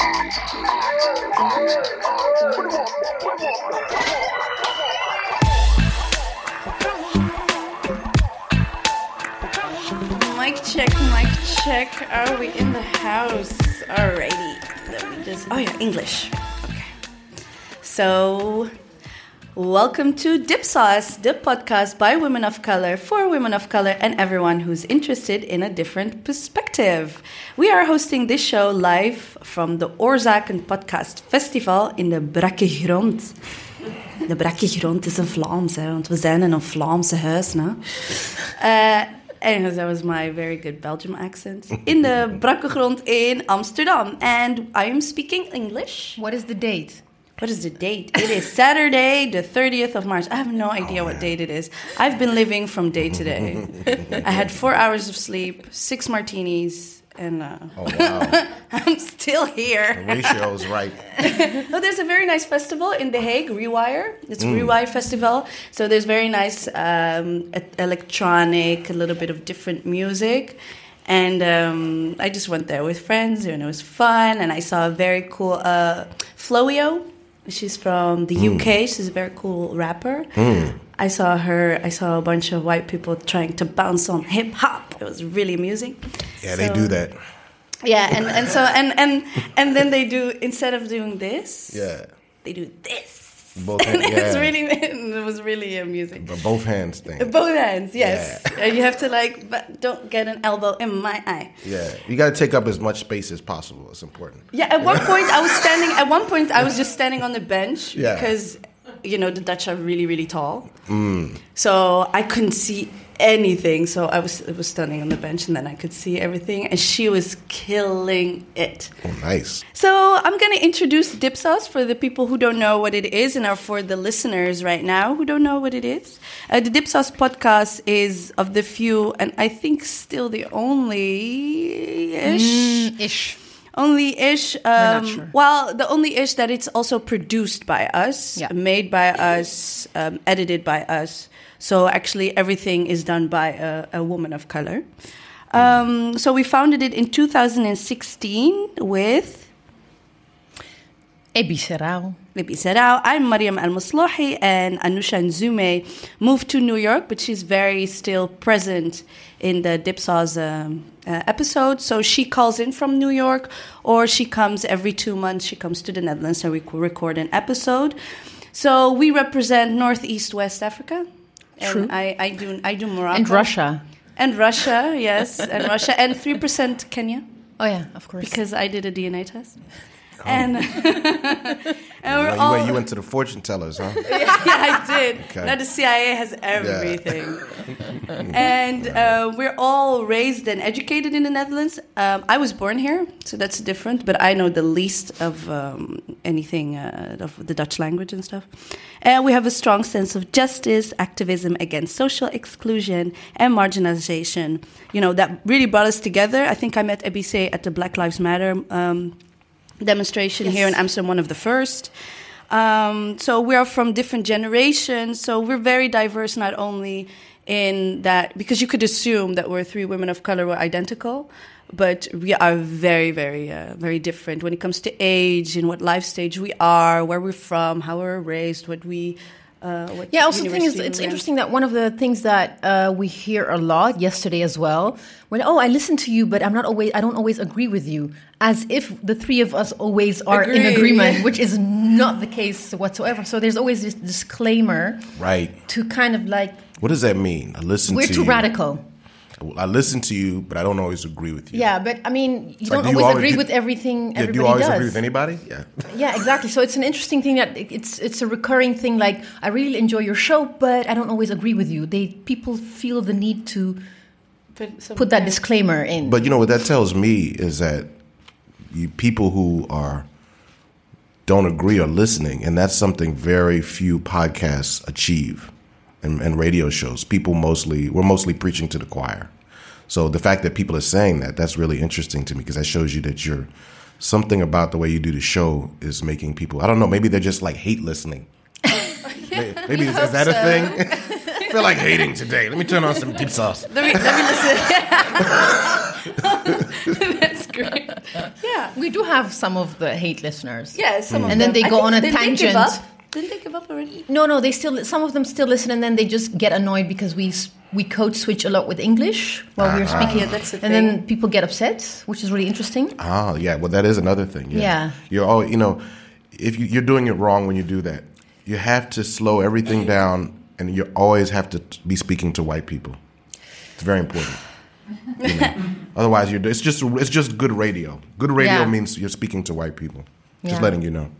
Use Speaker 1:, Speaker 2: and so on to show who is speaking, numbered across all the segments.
Speaker 1: Mic check, mic check. Are we in the house? Alrighty. Let me just. Oh, yeah, English. Okay. So, welcome to Dipsaus, the podcast by women of color, for women of color, and everyone who's interested in a different perspective. We are hosting this show live from the Oorzaken Podcast Festival in de Brakke Grond. De Brakke Grond is een Vlaams, hè, want we zijn in een Vlaamse huis. Nou. Uh, Anyways, that was my very good Belgium accent. In de Brakkegrond in Amsterdam. And I am speaking English.
Speaker 2: What is the date?
Speaker 1: What is the date? It is Saturday, the 30th of March. I have no idea what date it is. I've been living from day to day. I had four hours of sleep, six martinis, and uh,
Speaker 3: Oh wow,
Speaker 1: I'm still here.
Speaker 3: the ratio is right.
Speaker 1: Oh, there's a very nice festival in The Hague, Rewire. It's Rewire Festival. So there's very nice um, electronic, a little bit of different music. And um, I just went there with friends, and it was fun. And I saw a very cool uh, Flohio. She's from the hmm. UK. She's a very cool rapper. Hmm. I saw her. I saw a bunch of white people trying to bounce on hip hop. It was really amusing.
Speaker 3: Yeah, they do that.
Speaker 1: Yeah, and, and so and and and then they do instead of doing this,
Speaker 3: Yeah,
Speaker 1: they do this.
Speaker 3: Both
Speaker 1: And
Speaker 3: hands.
Speaker 1: it's really it was really amusing.
Speaker 3: the both hands thing.
Speaker 1: Both hands, yes. And you have to like, but don't get an elbow in my eye.
Speaker 3: Yeah, you got to take up as much space as possible. It's important.
Speaker 1: Yeah. At one point, I was standing. At one point, I was just standing on the bench
Speaker 3: Yeah.
Speaker 1: because you know the Dutch are really really tall. Mm. So I couldn't see anything. So I was I was standing on the bench, and then I could see everything. And she was killing it.
Speaker 3: Oh, nice.
Speaker 1: So I'm going to introduce Dipsaus for the people who don't know what it is, and are for the listeners right now who don't know what it is. Uh, the Dipsaus podcast is of the few, and I think still the only ish.
Speaker 2: Ish.
Speaker 1: Only ish. Um,
Speaker 2: not sure.
Speaker 1: Well, the only ish that it's also produced by us,
Speaker 2: Yeah.
Speaker 1: made by us, um, edited by us. So actually, everything is done by a, a woman of color. Um, so we founded it in 2016 with
Speaker 2: Ebissé Rouw.
Speaker 1: Libby Serrao. I'm Mariam Al Maslahi, and Anousha Nzume moved to New York, but she's very still present in the Dipsaus um, uh, episode. So she calls in from New York, or she comes every two months. She comes to the Netherlands and we record an episode. So we represent Northeast West Africa. And
Speaker 2: True.
Speaker 1: I, I do I do Morocco
Speaker 2: And Russia.
Speaker 1: and Russia, yes, and Russia, and three percent Kenya
Speaker 2: Oh, yeah, of course.
Speaker 1: because I did a DNA test. And, and we're
Speaker 3: you,
Speaker 1: all
Speaker 3: went, you went to the fortune tellers, huh?
Speaker 1: yeah, I did.
Speaker 3: Okay.
Speaker 1: Now the CIA has everything. and uh, we're all raised and educated in the Netherlands. Um, I was born here, so that's different, but I know the least of um, anything uh, of the Dutch language and stuff. And we have a strong sense of justice, activism against social exclusion and marginalization. You know, that really brought us together. I think I met Ebissé at the Black Lives Matter um, demonstration here in Amsterdam, one of the first. Um, so we are from different generations. So we're very diverse, not only in that, because you could assume that we're three women of color were identical, but we are very, very, uh, very different when it comes to age and what life stage we are, where we're from, how we're raised, what we. Uh, what
Speaker 2: Yeah, also the thing is, it's
Speaker 1: we
Speaker 2: interesting that one of the things that uh, we hear a lot yesterday as well, when oh, I listen to you, but I'm not always, I don't always agree with you, as if the three of us always are in agreement, which is not the case whatsoever. So there's always this disclaimer
Speaker 3: Right.
Speaker 2: to kind of like
Speaker 3: What does that mean? I listen
Speaker 2: we're
Speaker 3: to
Speaker 2: too
Speaker 3: you.
Speaker 2: radical.
Speaker 3: I listen to you, but I don't always agree with you.
Speaker 2: Yeah, but I mean, you
Speaker 3: Like,
Speaker 2: don't
Speaker 3: do
Speaker 2: always
Speaker 3: always-
Speaker 2: agree
Speaker 3: do-
Speaker 2: with everything
Speaker 3: Yeah,
Speaker 2: everybody
Speaker 3: do you always
Speaker 2: does.
Speaker 3: agree with anybody? Yeah.
Speaker 2: Yeah, exactly. So it's an interesting thing that it's it's a recurring thing. Like I really enjoy your show, but I don't always agree with you. They people feel the need to
Speaker 1: some-
Speaker 2: put that disclaimer in.
Speaker 3: But you know what that tells me is that you, people who are don't agree are listening, and that's something very few podcasts achieve, and, and radio shows. People mostly we're mostly preaching to the choir. So the fact that people are saying that that's really interesting to me because that shows you that you're something about the way you do the show is making people. I don't know. Maybe they're just like hate listening. maybe maybe is, is that a thing? I feel like hating today. Let me turn on some Dipsaus.
Speaker 1: Let me, let me listen. That's great. Yeah.
Speaker 2: We do have some of the hate listeners.
Speaker 1: Yeah, some hmm. of
Speaker 2: And then they go
Speaker 1: think-
Speaker 2: on a
Speaker 1: didn't they give
Speaker 2: tangent.
Speaker 1: Up? Give up already?
Speaker 2: No, no, they still some of them still listen, and then they just get annoyed because we we code switch a lot with English while we're speaking.
Speaker 1: Yeah, that's the
Speaker 2: and
Speaker 1: thing.
Speaker 2: then people get upset, which is really interesting.
Speaker 3: Ah, yeah. Well, that is another thing. Yeah.
Speaker 2: Yeah.
Speaker 3: You're all you know. If you, you're doing it wrong when you do that, you have to slow everything down, and you always have to be speaking to white people. It's very important. You know? Otherwise, you're it's just it's just good radio. Good radio
Speaker 2: Yeah.
Speaker 3: means you're speaking to white people. Just letting you know.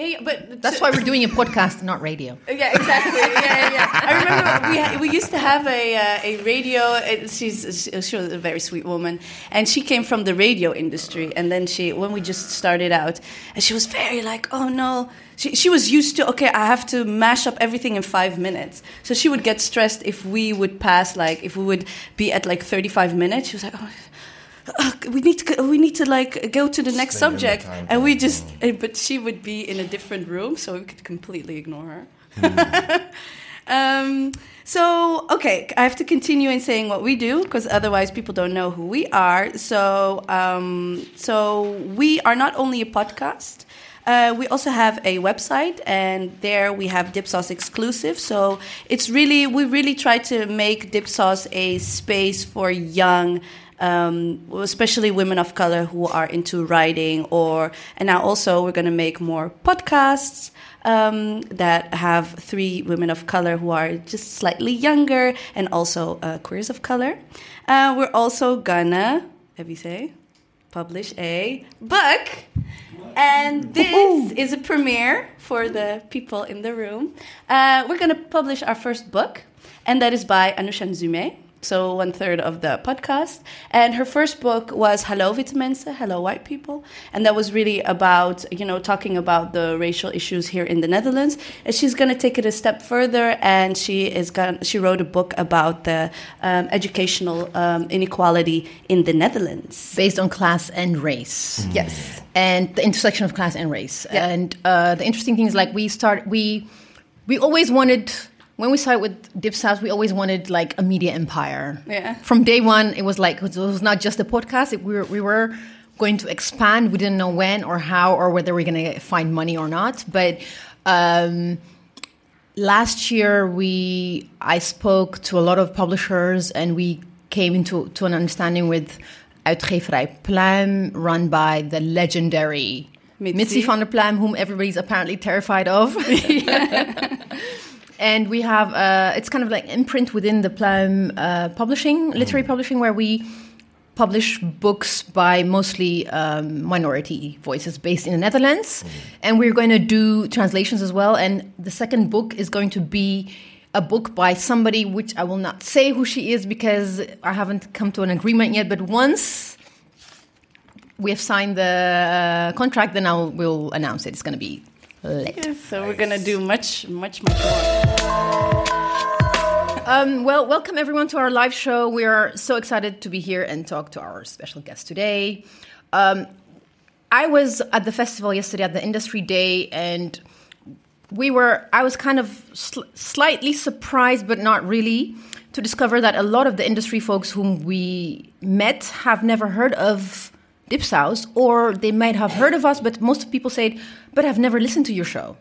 Speaker 1: Yeah, yeah but
Speaker 2: That's why we're doing a podcast, not radio.
Speaker 1: Yeah, exactly. Yeah, yeah. I remember we ha- we used to have a uh, a radio. She's she was a very sweet woman, and she came from the radio industry. And then she, when we just started out, and she was very like, oh no. She she was used to okay, I have to mash up everything in five minutes. So she would get stressed if we would pass like if we would be at like thirty five minutes. She was like, oh. "Ugh, we need to go, we need to like go to the next
Speaker 3: Stay in the
Speaker 1: subject and we just uh, but she would be in a different room so we could completely ignore her um, so, okay, I have to continue in saying what we do because otherwise people don't know who we are. So, um, so we are not only a podcast. Uh, we also have a website, and there we have Dipsaus exclusive. So it's really we really try to make Dipsaus a space for young um, especially women of color who are into writing or and now also we're going to make more podcasts um, that have three women of color who are just slightly younger and also uh, queers of color. Uh, we're also gonna have you say publish a book. And this is a premiere for the people in the room. Uh, we're going to publish our first book and that is by Anousha Nzume so one third of the podcast. And her first book was Hallo witte mensen, Hello White People, and that was really about you know talking about the racial issues here in the Netherlands. And she's going to take it a step further, and she is going she wrote a book about the um, educational um, inequality in the Netherlands.
Speaker 2: Based on class and race.
Speaker 1: Yes.
Speaker 2: and the intersection of class and race.
Speaker 1: Yeah.
Speaker 2: And uh, the interesting thing is, like, we start we we always wanted when we started with Dipsaus, we always wanted like a media empire.
Speaker 1: Yeah.
Speaker 2: From day one, it was like it was not just a podcast. It, we were we were going to expand. We didn't know when or how or whether we are going to find money or not. But um, last year, we I spoke to a lot of publishers and we came into to an understanding with Uitgeverij Pluim, run by the legendary
Speaker 1: Mizzi.
Speaker 2: Mizzi van der Pluijm, whom everybody's apparently terrified of. and we have uh, it's kind of like imprint within the Pluim uh, publishing, literary publishing, where we publish books by mostly um, minority voices based in the Netherlands, and we're going to do translations as well. And the second book is going to be a book by somebody which I will not say who she is because I haven't come to an agreement yet. But once we have signed the uh, contract, then I'll we'll announce it. It's going to be
Speaker 1: so we're gonna do much, much, much more.
Speaker 2: Um, well, welcome everyone to our live show. We are so excited to be here and talk to our special guest today. Um, I was at the festival yesterday at the industry day, and we were. I was kind of sl- slightly surprised, but not really, to discover that a lot of the industry folks whom we met have never heard of Dipsaus, or they might have heard of us, but most people said, "But I've never listened to your show."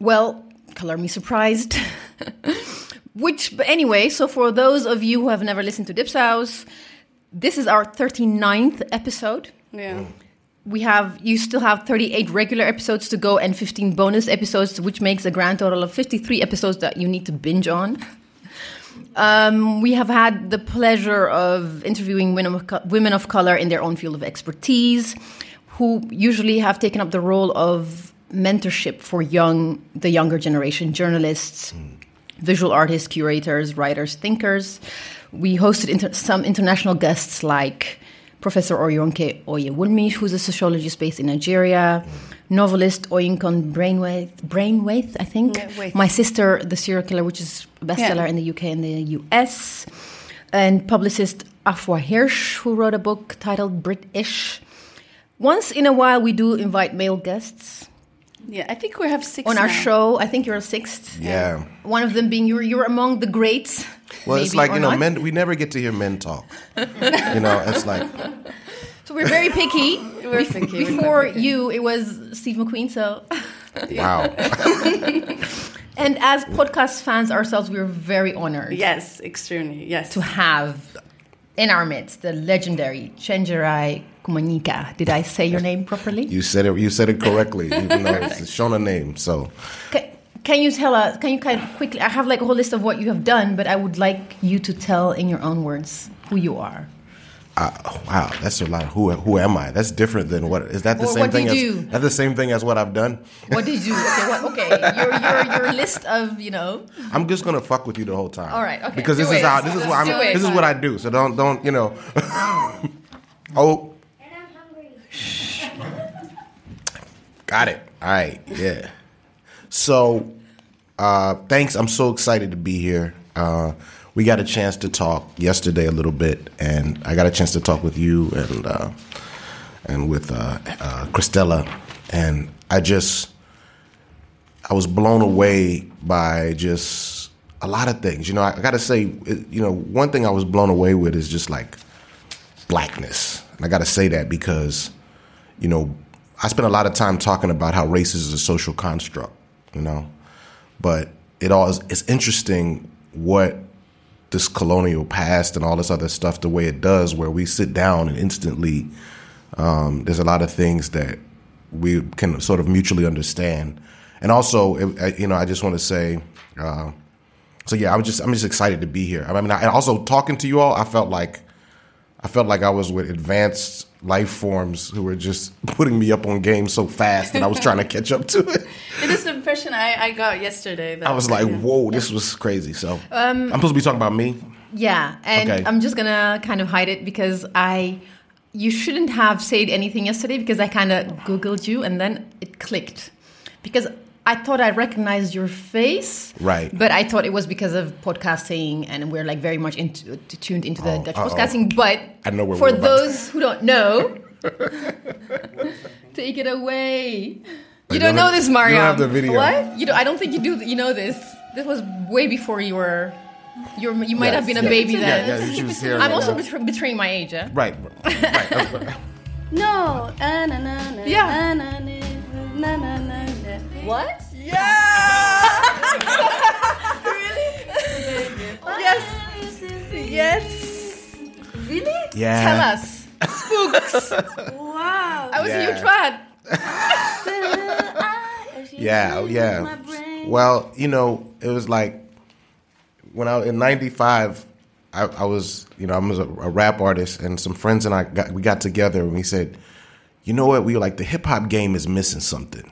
Speaker 2: Well, color me surprised. Which, but anyway, so for those of you who have never listened to Dipsaus, this is our 39th episode.
Speaker 1: Yeah.
Speaker 2: We have, you still have 38 regular episodes to go and 15 bonus episodes, which makes a grand total of 53 episodes that you need to binge on. Um, we have had the pleasure of interviewing women of, co- women of color in their own field of expertise, who usually have taken up the role of mentorship for young, the younger generation journalists, hmm. visual artists, curators, writers, thinkers. We hosted inter- some international guests like Professor Oyeronke Oyewunmi, who's a sociologist based in Nigeria, hmm. novelist Oyinkan Brainwaith, Brainwaith, I think.
Speaker 1: Yeah,
Speaker 2: My Sister, The Serial Killer, which is a bestseller
Speaker 1: Yeah.
Speaker 2: in the UK and the US, and publicist Afua Hirsch, who wrote a book titled British. Once in a while, we do invite male guests
Speaker 1: Yeah, I think we have six
Speaker 2: on our show. I think you're a sixth.
Speaker 3: Yeah.
Speaker 2: One of them being you're, you're among the greats.
Speaker 3: Well, it's like you know,
Speaker 2: not.
Speaker 3: men. We never get to hear men talk. you know, it's like
Speaker 2: So we're very picky.
Speaker 1: We're
Speaker 2: Bef-
Speaker 1: picky, we're
Speaker 2: Before
Speaker 1: picky.
Speaker 2: you, it was Steve McQueen. So,
Speaker 3: Wow.
Speaker 2: and as podcast fans ourselves, we're very honored
Speaker 1: Yes, extremely. Yes.
Speaker 2: to have in our midst the legendary Chenjerai Kumanyika. Did I say your name properly?
Speaker 3: you said it. You said it correctly, even though it's shown a name. So
Speaker 2: Can, can you tell us? Can you kind of quickly? I have like a whole list of what you have done, but I would like you to tell in your own words who you are.
Speaker 3: Uh, wow, that's a lot. Of, who who am I? That's different than what is that the
Speaker 2: Or
Speaker 3: same thing
Speaker 2: you
Speaker 3: as
Speaker 2: do?
Speaker 3: that's the same thing as what I've done.
Speaker 2: What did you? Okay, what, okay. Your, your your list of you know.
Speaker 3: I'm just gonna fuck with you the whole time.
Speaker 2: All right, okay.
Speaker 3: Because this is
Speaker 2: it.
Speaker 3: how this is what I'm this is what I do. So don't don't you know. oh,
Speaker 4: hungry.
Speaker 3: got it. All right, yeah. So, uh, thanks. I'm so excited to be here. Uh, we got a chance to talk yesterday a little bit, and I got a chance to talk with you and uh, and with uh, uh, Christella, and I just I was blown away by just a lot of things. You know, I, I got to say, you know, one thing I was blown away with is just like blackness. And I got to say that because, you know, I spend a lot of time talking about how race is a social construct, you know, but it all is, it's interesting what this colonial past and all this other stuff the way it does, where we sit down and instantly um, there's a lot of things that we can sort of mutually understand. And also, you know, I just want to say, uh, so yeah, I'm just I'm just excited to be here. I mean, I, and also talking to you all, I felt like I felt like I was with advanced life forms who were just putting me up on game so fast that I was trying to catch up to it.
Speaker 1: It is the impression I, I got yesterday. That,
Speaker 3: I was like, whoa, this was crazy. So um, I'm supposed to be talking about me.
Speaker 2: Yeah, and
Speaker 3: Okay.
Speaker 2: I'm just gonna kind of hide it because I. You shouldn't have said anything yesterday because I kind of googled you and then it clicked because I thought I recognized your face,
Speaker 3: Right.
Speaker 2: But I thought it was because of podcasting and we're like very much into, tuned into the
Speaker 3: Oh,
Speaker 2: Dutch
Speaker 3: uh-oh.
Speaker 2: podcasting. But
Speaker 3: I know where
Speaker 2: for
Speaker 3: we're
Speaker 2: those who don't know, take it away. You
Speaker 3: You
Speaker 2: don't
Speaker 3: don't
Speaker 2: know
Speaker 3: have-
Speaker 2: this,
Speaker 3: you don't have the video.
Speaker 2: What? You don't, I don't think you do. You know this. This was way before you were. You were, you might
Speaker 3: Yes,
Speaker 2: have been a baby
Speaker 3: yeah,
Speaker 2: then.
Speaker 3: Yeah, she was here.
Speaker 2: I'm
Speaker 3: right
Speaker 2: also
Speaker 3: now.
Speaker 2: betray- betraying my age. Eh?
Speaker 3: right. right.
Speaker 1: No. Ah, na, na, na,
Speaker 2: Yeah.
Speaker 1: What?
Speaker 2: Yes. Yes.
Speaker 1: Really?
Speaker 3: yeah.
Speaker 2: Tell us. Spooks.
Speaker 1: Wow.
Speaker 2: I was a huge fan.
Speaker 3: Yeah, oh, yeah. Well, you know, it was like when I was in '95. I, I was, you know, I was a, a rap artist, and some friends and I got we got together and we said, you know what, we were like the hip hop game is missing something.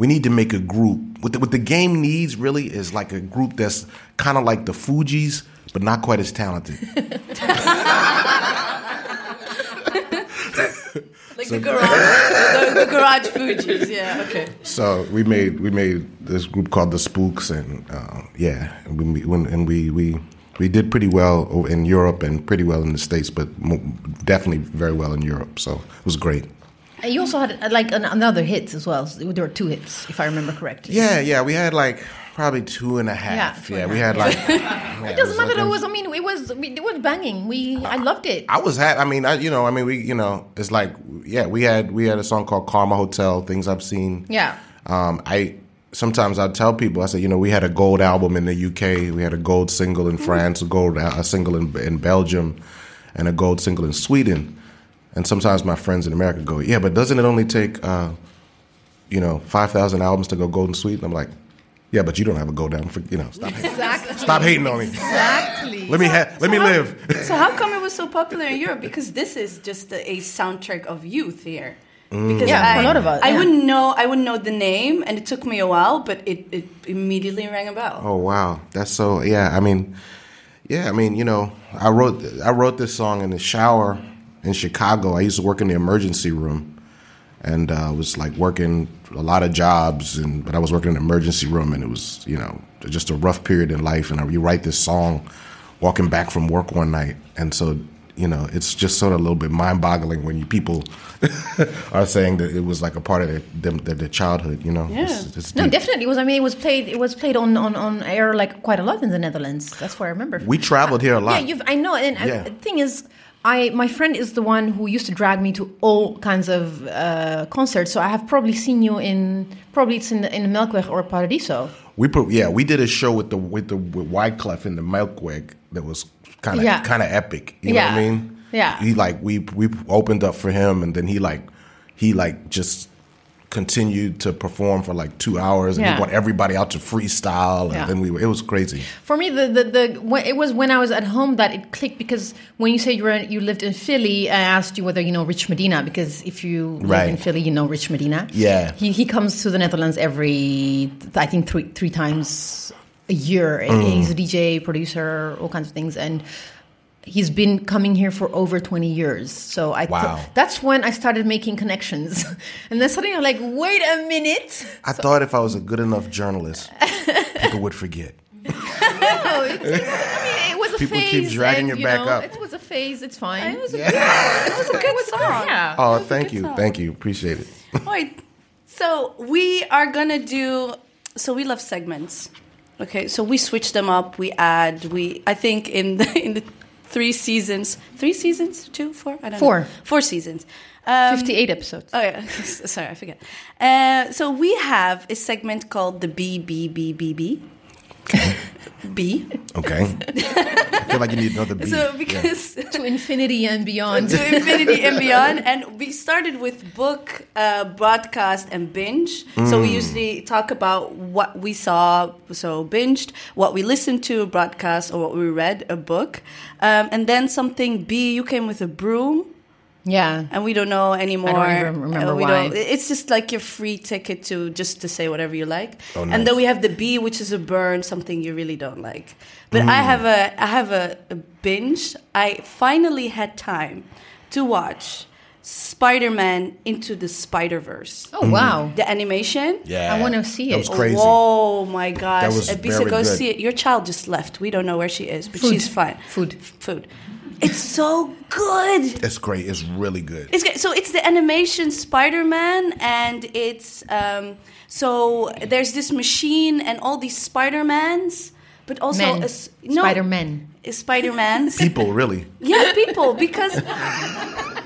Speaker 3: We need to make a group. What the, what the game needs really is like a group that's kind of like the Fugees, but not quite as talented.
Speaker 1: Like the garage, the, the garage Fugees. Yeah. Okay.
Speaker 3: So we made we made this group called the Spooks, and uh, yeah, and we when, and we we we did pretty well in Europe and pretty well in the States, but definitely very well in Europe. So it was great.
Speaker 2: And you also had uh, like an, another hit as well. There were two hits, if I remember correctly.
Speaker 3: Yeah, yeah, we had like probably two and a half. Yeah,
Speaker 2: and
Speaker 3: we
Speaker 2: half,
Speaker 3: had like. yeah,
Speaker 2: It doesn't matter.
Speaker 3: like
Speaker 2: It was. I mean, it was. we- It was banging. We. I loved it.
Speaker 3: I was happy. I mean, I, you know, I mean, we, you know, it's like, yeah, we had we had a song called Karma Hotel. Things I've seen.
Speaker 2: Yeah.
Speaker 3: Um, I sometimes I tell people I say, you know, we had a gold album in the UK, we had a gold single in France, a gold a single in, in Belgium, and a gold single in Sweden. And sometimes my friends in America go, yeah, but doesn't it only take, uh, you know, five thousand albums to go golden sweet?" Sweden? I'm like, yeah, but you don't have a gold album. For, you know, stop hating.
Speaker 2: Exactly.
Speaker 3: Stop hating on me.
Speaker 2: Exactly.
Speaker 3: Let me ha- let me
Speaker 1: how-
Speaker 3: live.
Speaker 1: So how come it was so popular in Europe? Because this is just a, a soundtrack of youth here. Because
Speaker 2: Yeah,
Speaker 1: I,
Speaker 2: for a lot of us,
Speaker 1: I
Speaker 2: yeah.
Speaker 1: wouldn't know. I wouldn't know the name, and it took me a while, but it, it immediately rang a bell.
Speaker 3: Oh wow, that's so. Yeah, I mean, yeah, I mean, you know, I wrote I wrote this song in the shower in Chicago. I used to work in the emergency room, and uh, was like working a lot of jobs, and but I was working in the emergency room, and it was you know just a rough period in life. And I, you write this song, walking back from work one night, and so you know it's just sort of a little bit mind boggling when you people are saying that it was like a part of their them, their, their childhood. You know,
Speaker 1: Yeah.
Speaker 3: It's- it's
Speaker 2: No, definitely. It was. I mean, it was played. It was played on, on, on air like quite a lot in the Netherlands. That's what I remember.
Speaker 3: We traveled here a lot.
Speaker 2: Yeah, I know. And
Speaker 3: Yeah.
Speaker 2: I, the thing is, I my friend is the one who used to drag me to all kinds of uh, concerts. So I have probably seen you in probably it's in the, in the Melkweg or Paradiso.
Speaker 3: We put yeah, we did a show with the with the with Wyclef in the Melkweg that was kind of
Speaker 2: Yeah.
Speaker 3: kind of epic. You know what I mean?
Speaker 2: Yeah.
Speaker 3: He like we we opened up for him, and then he like he like just continued to perform for like two hours, and
Speaker 2: Yeah.
Speaker 3: he want everybody out to freestyle, and
Speaker 2: Yeah.
Speaker 3: then we were, it was crazy.
Speaker 2: For me, the the, the it was when I was at home that it clicked because when you say you were you lived in Philly, I asked you whether you know Rich Medina because if you live
Speaker 3: Right.
Speaker 2: in Philly, you know Rich Medina.
Speaker 3: Yeah.
Speaker 2: he he comes to the Netherlands every I think three three times a year.
Speaker 3: Mm.
Speaker 2: He's a DJ, producer, all kinds of things, and he's been coming here for over 20 years. So I th-
Speaker 3: Wow.
Speaker 2: that's when I started making connections. and then suddenly I'm like, wait a minute.
Speaker 3: I thought if I was a good enough journalist, people would forget.
Speaker 2: No, it's, I mean, it was a
Speaker 3: People
Speaker 2: phase.
Speaker 3: keep dragging
Speaker 2: and,
Speaker 3: it back
Speaker 2: know,
Speaker 3: up.
Speaker 2: It was a phase. It's fine.
Speaker 1: It was a good, it was a good song.
Speaker 2: Yeah.
Speaker 3: Oh,
Speaker 1: That was a
Speaker 3: thank you,
Speaker 1: song.
Speaker 3: thank you, appreciate it.
Speaker 1: Right. So we are gonna do. So we love segments. Okay. So we switch them up. We add. We. I think in the in the three seasons. Three seasons. Two. Four. I don't
Speaker 2: Four.
Speaker 1: know. Four seasons. Um,
Speaker 2: 58 episodes.
Speaker 1: Oh yeah, sorry, I forget. Uh, so we have a segment called the B B.
Speaker 3: Okay, I feel like you need another B.
Speaker 1: So
Speaker 3: Yeah.
Speaker 1: because
Speaker 2: to infinity and beyond.
Speaker 1: to infinity and beyond. And we started with book, uh, broadcast, and binge. So we usually talk about what we saw, so binged, what we listened to, broadcast, or what we read, a book. Um, and then something B, you came with a broom.
Speaker 2: Yeah.
Speaker 1: And we don't know anymore.
Speaker 2: I don't even remember
Speaker 1: Uh, we
Speaker 2: why.
Speaker 1: don't- It's just like your free ticket to just to say whatever you like.
Speaker 3: Oh,
Speaker 1: And then we have the B, which is a burn, something you really don't like. But
Speaker 3: Mm.
Speaker 1: I have a I have a, a binge. I finally had time to watch Spider-Man into the Spider-Verse.
Speaker 2: Oh, wow.
Speaker 1: The animation.
Speaker 3: yeah,
Speaker 2: I wanna see
Speaker 3: That
Speaker 2: it.
Speaker 3: was crazy.
Speaker 1: Oh my gosh.
Speaker 3: That was
Speaker 1: Ebissé,
Speaker 3: very
Speaker 1: go
Speaker 3: good.
Speaker 1: see it. Your child just left. We don't know where she is, but
Speaker 2: Food.
Speaker 1: she's fine.
Speaker 2: Food.
Speaker 1: Food. It's so good.
Speaker 3: It's great. It's really good.
Speaker 1: It's good. So it's the animation Spider-Man, and it's um, so there's this machine and all these Spider-Mans, but also
Speaker 2: Men.
Speaker 1: a s- no
Speaker 2: Spider-Man.
Speaker 1: Spider-Mans.
Speaker 3: People really.
Speaker 1: yeah, people because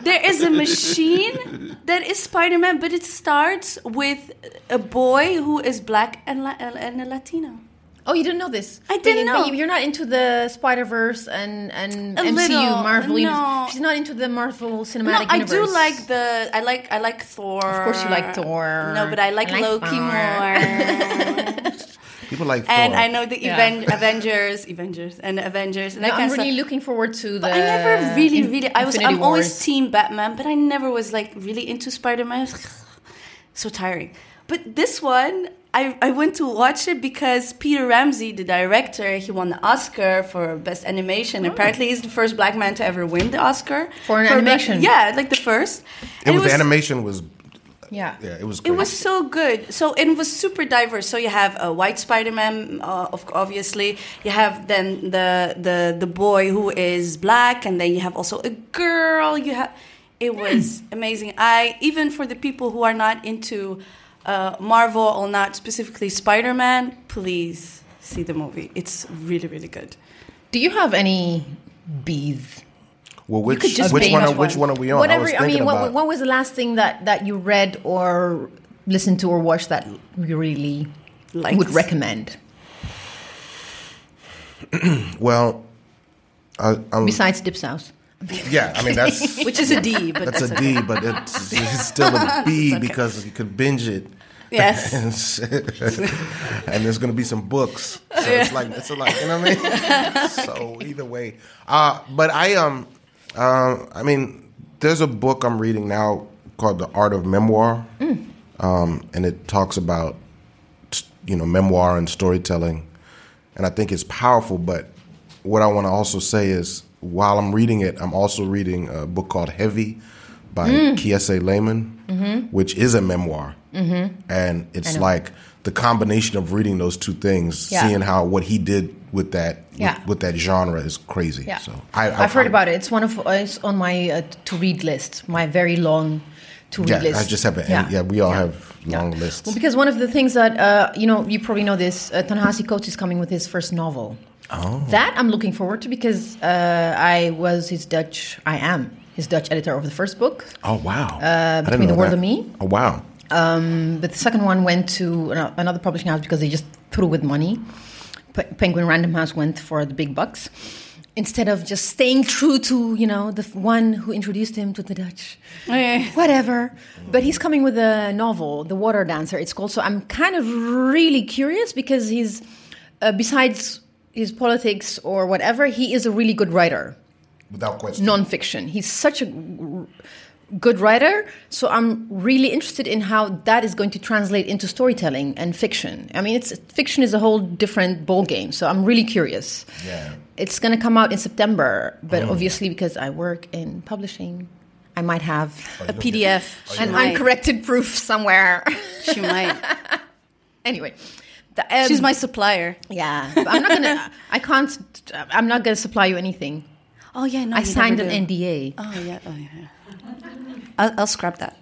Speaker 1: there is a machine that is Spider-Man, but it starts with a boy who is black and la- and a Latino.
Speaker 2: Oh, you didn't know this?
Speaker 1: I didn't
Speaker 2: you-
Speaker 1: know.
Speaker 2: But you're not into the Spider Verse and and
Speaker 1: A
Speaker 2: MCU
Speaker 1: little,
Speaker 2: Marvel.
Speaker 1: No.
Speaker 2: She's not into the Marvel
Speaker 1: No,
Speaker 2: cinematic
Speaker 1: I do like the. I like. I like Thor.
Speaker 2: Of course you like Thor.
Speaker 1: No, but I like,
Speaker 2: I like
Speaker 1: Loki
Speaker 2: Thor.
Speaker 1: more.
Speaker 3: People like.
Speaker 1: and
Speaker 3: Thor.
Speaker 1: I know the
Speaker 2: Yeah.
Speaker 1: Aven- Avengers, Avengers, and Avengers. And
Speaker 2: No,
Speaker 1: that
Speaker 2: I'm really looking forward to the.
Speaker 1: But I never really,
Speaker 2: In-
Speaker 1: really. I was.
Speaker 2: Infinity
Speaker 1: I'm always Team Batman, but I never was like really into Spider Man. so tiring. But this one, I, I went to watch it because Peter Ramsey, the director, he won the Oscar for best animation. Apparently, he's the first black man to ever win the Oscar
Speaker 2: Oh. For an
Speaker 1: Bla-
Speaker 2: animation.
Speaker 1: yeah, like the first.
Speaker 3: it
Speaker 1: And
Speaker 3: was, the animation was.
Speaker 2: Yeah.
Speaker 3: Yeah, it was.
Speaker 1: it was so good. So it was super diverse. So you have a white Spider-Man, uh, of obviously. You have then the the the boy who is black, and then you have also a girl. You have. It was amazing. I even for the people who are not into uh, Marvel or not specifically Spider-Man, please see the movie. It's really really good.
Speaker 2: Do you have any bees?
Speaker 3: Well, which
Speaker 1: could just
Speaker 3: which one? Are, which one are we on?
Speaker 2: Whatever.
Speaker 3: I was
Speaker 2: I, mean, what,
Speaker 3: about.
Speaker 2: what was the last thing that that you read or listened to or watched that you really
Speaker 1: Liked.
Speaker 2: would recommend?
Speaker 3: well, I, I'm,
Speaker 2: Besides Dipsaus.
Speaker 3: yeah. I mean, that's
Speaker 1: Which is a D, but
Speaker 3: that's
Speaker 1: that's,
Speaker 3: a D, but it's, it's still a B because you could binge it.
Speaker 1: Yes.
Speaker 3: and there's gonna be some books. So it's like it's a like you know what I mean. so either way, uh, but I um, uh, I mean, there's a book I'm reading now called The Art of Memoir, um, and it talks about you know memoir and storytelling, and I think it's powerful. But what I want to also say is, while I'm reading it, I'm also reading a book called Heavy by Kiese Laymon, which is a memoir, and it's like the combination of reading those two things,
Speaker 2: Yeah.
Speaker 3: seeing how what he did with that with,
Speaker 2: Yeah.
Speaker 3: with that genre is crazy.
Speaker 2: Yeah,
Speaker 3: So I,
Speaker 2: have heard about it. It's one of it's on my uh, to read list, my very long to read
Speaker 3: Yeah,
Speaker 2: list.
Speaker 3: I just have an yeah. we all have long lists.
Speaker 2: Well, because one of the things that uh, you know, you probably know this. Uh, Ta-Nehisi Coates is coming with his first novel.
Speaker 3: Oh.
Speaker 2: That I'm looking forward to because uh, I was his Dutch. I am his Dutch editor of the first book,
Speaker 3: Oh wow!
Speaker 2: uh,
Speaker 3: I didn't
Speaker 2: Between the World
Speaker 3: that.
Speaker 2: and Me.
Speaker 3: Oh wow!
Speaker 2: Um, but the second one went to another publishing house because they just threw with money. P- Penguin Random House went for the big bucks instead of just staying true to you know the f- one who introduced him to the Dutch.
Speaker 1: Okay.
Speaker 2: Whatever. But he's coming with a novel, The Water Dancer. It's called. So I'm kind of really curious because he's uh, besides his politics or whatever, he is a really good writer
Speaker 3: Without question.
Speaker 2: nonfiction. He's such a g- good writer, so I'm really interested in how that is going to translate into storytelling and fiction. I mean, it's fiction is a whole different ball game, so I'm really curious.
Speaker 3: Yeah.
Speaker 2: It's going to come out in September, but obviously because I work in publishing, I might have
Speaker 1: A PDF. She
Speaker 2: an
Speaker 1: might.
Speaker 2: uncorrected proof somewhere.
Speaker 1: She might.
Speaker 2: anyway, the, um,
Speaker 1: She's my supplier.
Speaker 2: yeah. I'm not gonna. I can't. I'm not gonna supply you anything.
Speaker 1: Oh yeah, no.
Speaker 2: I signed an
Speaker 1: do.
Speaker 2: NDA.
Speaker 1: Oh yeah. Oh yeah. I'll, I'll scrap that.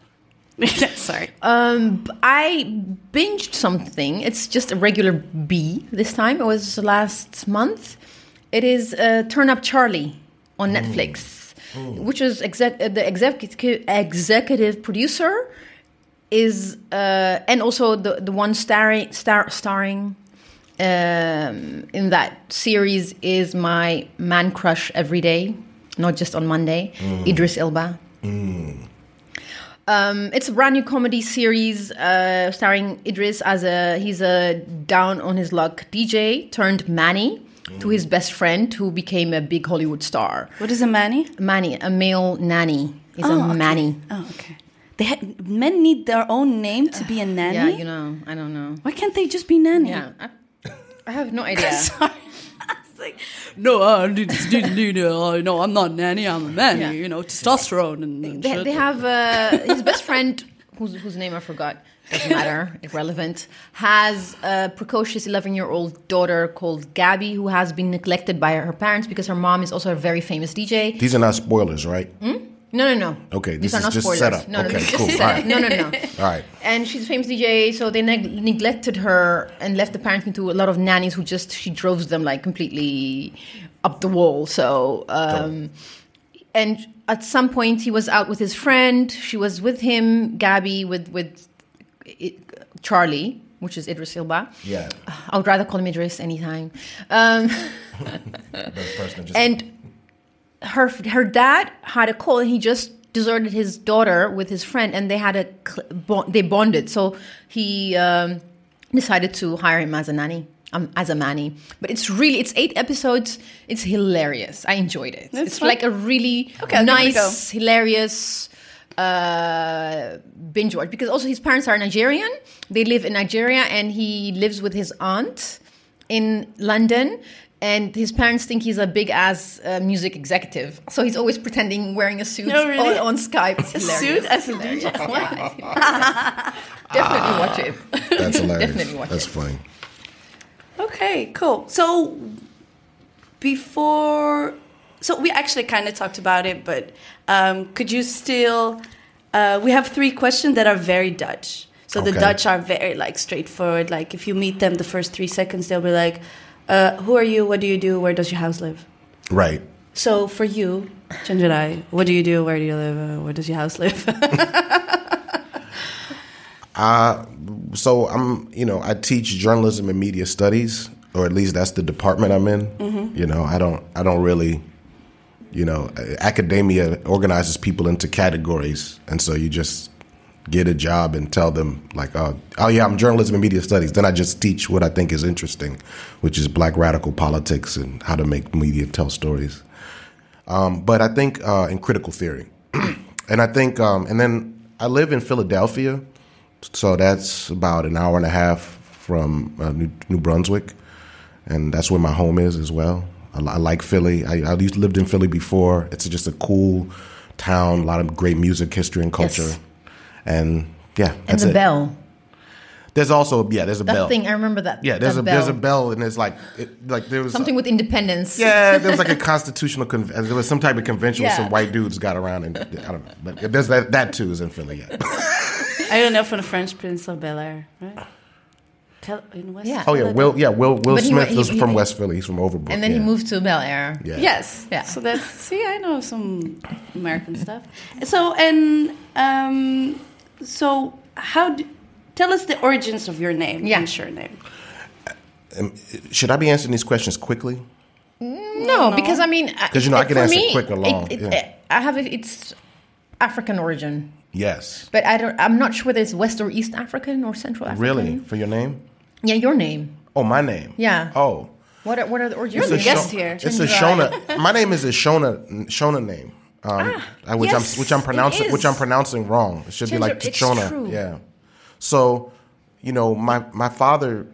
Speaker 1: Sorry.
Speaker 2: Um, b- I binged something. It's just a regular B this time. It was last month. It is uh, Turn Up Charlie on Netflix, which is exec- uh, the executive executive producer is uh, and also the the one starring star starring um, in that series is my man crush every day, not just on Monday. Idris Elba. Um, it's a brand new comedy series uh, starring Idris as a he's a down on his luck DJ turned Manny to his best friend who became a big Hollywood star.
Speaker 1: What is a manny?
Speaker 2: Manny, a male nanny, is
Speaker 1: Oh,
Speaker 2: a
Speaker 1: okay.
Speaker 2: Manny.
Speaker 1: Oh okay. They had, men need their own name to be a nanny.
Speaker 2: Yeah, you know, I don't know.
Speaker 1: Why can't they just be nanny?
Speaker 2: Yeah, I, I have no idea.
Speaker 1: Sorry. It's like, no, I didn't, didn't need uh, no, I'm not nanny. I'm a nanny.
Speaker 2: Yeah.
Speaker 1: You know, testosterone and, and
Speaker 2: they,
Speaker 1: shit.
Speaker 2: they have uh, his best friend, whose, whose name I forgot, doesn't matter, irrelevant, has a precocious 11 year old daughter called Gabby who has been neglected by her parents because her mom is also a very famous DJ.
Speaker 3: These are not spoilers, right?
Speaker 2: No, no, no.
Speaker 3: Okay,
Speaker 2: These
Speaker 3: this
Speaker 2: are
Speaker 3: is
Speaker 2: not
Speaker 3: just
Speaker 2: spoilers. No, no,
Speaker 3: Okay,
Speaker 2: is
Speaker 3: cool. Alright.
Speaker 2: No, no, no.
Speaker 3: All right.
Speaker 2: And she's a famous DJ, so they neg- neglected her and left the parents into a lot of nannies who just she drove them like completely up the wall. So, um, and at some point he was out with his friend. She was with him, Gabby, with with it, Charlie, which is Idris Elba.
Speaker 3: Yeah.
Speaker 2: I would rather call him Idris anytime. Um,
Speaker 3: But first, just-
Speaker 2: and her her dad had a call and he just deserted his daughter with his friend and they had a they bonded so he um, decided to hire him as a nanny um, as a nanny but it's really it's eight episodes it's hilarious i enjoyed it
Speaker 1: That's
Speaker 2: it's
Speaker 1: fun.
Speaker 2: like a really
Speaker 1: Okay, I'll give it a go.
Speaker 2: nice hilarious uh, binge watch because also his parents are Nigerian. They live in Nigeria, and he lives with his aunt in London. And his parents think he's a big ass uh, music executive, so he's always pretending wearing a suit
Speaker 1: No, really?
Speaker 2: on, on Skype. It's
Speaker 1: a suit as a DJ.
Speaker 2: Definitely watch it.
Speaker 3: that's hilarious.
Speaker 2: Definitely watch it.
Speaker 3: that's
Speaker 2: it.
Speaker 3: funny.
Speaker 1: Okay, cool. So before, so we actually kind of talked about it, but um, could you still? Uh, we have three questions that are very Dutch. So the Dutch are very like straightforward. Like if you meet them, the first three seconds they'll be like, uh, "Who are you? What do you do? Where does your house live?"
Speaker 3: Right.
Speaker 1: So for you, Chenjerai, what do you do? Where do you live? Uh, where does your house live?
Speaker 3: So I'm, you know, I teach journalism and media studies, or at least that's the department I'm in. You know, I don't, I don't really, you know, academia organizes people into categories, and so you just get a job and tell them like, oh, oh yeah, I'm journalism and media studies. Then I just teach what I think is interesting, which is black radical politics and how to make media tell stories. Um, but I think uh, in critical theory, and I think, um, and then I live in Philadelphia, so that's about an hour and a half from uh, New, New Brunswick, and that's where my home is as well. I, I like Philly. I, I used to lived in Philly before. It's just a cool town, a lot of great music, history, and culture,
Speaker 2: Yes.
Speaker 3: And yeah,
Speaker 2: And
Speaker 3: that's
Speaker 2: the
Speaker 3: it.
Speaker 2: bell.
Speaker 3: There's also yeah, there's a
Speaker 2: That
Speaker 3: bell.
Speaker 2: thing, I remember that.
Speaker 3: yeah, there's
Speaker 2: that
Speaker 3: a there's a bell, and it's like it, like there was
Speaker 2: Something with independence.
Speaker 3: yeah, there was like a constitutional con- there was some type of convention where
Speaker 2: Yeah.
Speaker 3: some white dudes got around and I don't know, but there's that that too is in Philly. Yeah,
Speaker 1: I don't know from the French Prince of Bel Air, right? In West
Speaker 2: Yeah.
Speaker 3: Oh yeah, Will. Yeah, Will. Will
Speaker 2: But
Speaker 3: Smith
Speaker 2: wa- he-
Speaker 3: is
Speaker 2: he-
Speaker 3: from West Philly. He's from Overbrook.
Speaker 2: And then he moved to Bel Air.
Speaker 3: Yeah.
Speaker 1: Yes.
Speaker 2: Yeah.
Speaker 1: So that's see, I know some American stuff. So and um, so how? Do, tell us the origins of your name
Speaker 2: Yeah.
Speaker 1: and surname.
Speaker 3: Um, should I be answering these questions quickly?
Speaker 2: Mm, no, because I mean, uh,
Speaker 3: because you know, I can
Speaker 2: for
Speaker 3: answer
Speaker 2: me,
Speaker 3: quick or long,
Speaker 2: It, it,
Speaker 3: yeah.
Speaker 2: I have it's African origin,
Speaker 3: Yes.
Speaker 2: but I don't. I'm not sure whether it's West or East African or Central African.
Speaker 3: Really? For your name?
Speaker 2: Yeah, your name.
Speaker 3: Oh, my name.
Speaker 2: Yeah.
Speaker 3: Oh.
Speaker 2: What are, what are the origins?
Speaker 1: You're the
Speaker 3: a
Speaker 1: guest
Speaker 3: Sho-
Speaker 1: here.
Speaker 3: It's a Shona. My name is a Shona Shona name, um, uh, which
Speaker 2: Ah, yes,
Speaker 3: I'm which I'm pronouncing which I'm pronouncing wrong. It should be
Speaker 2: Ginger,
Speaker 3: like
Speaker 2: it's
Speaker 3: Tachona.
Speaker 2: true.
Speaker 3: Yeah. So, you know, my my father,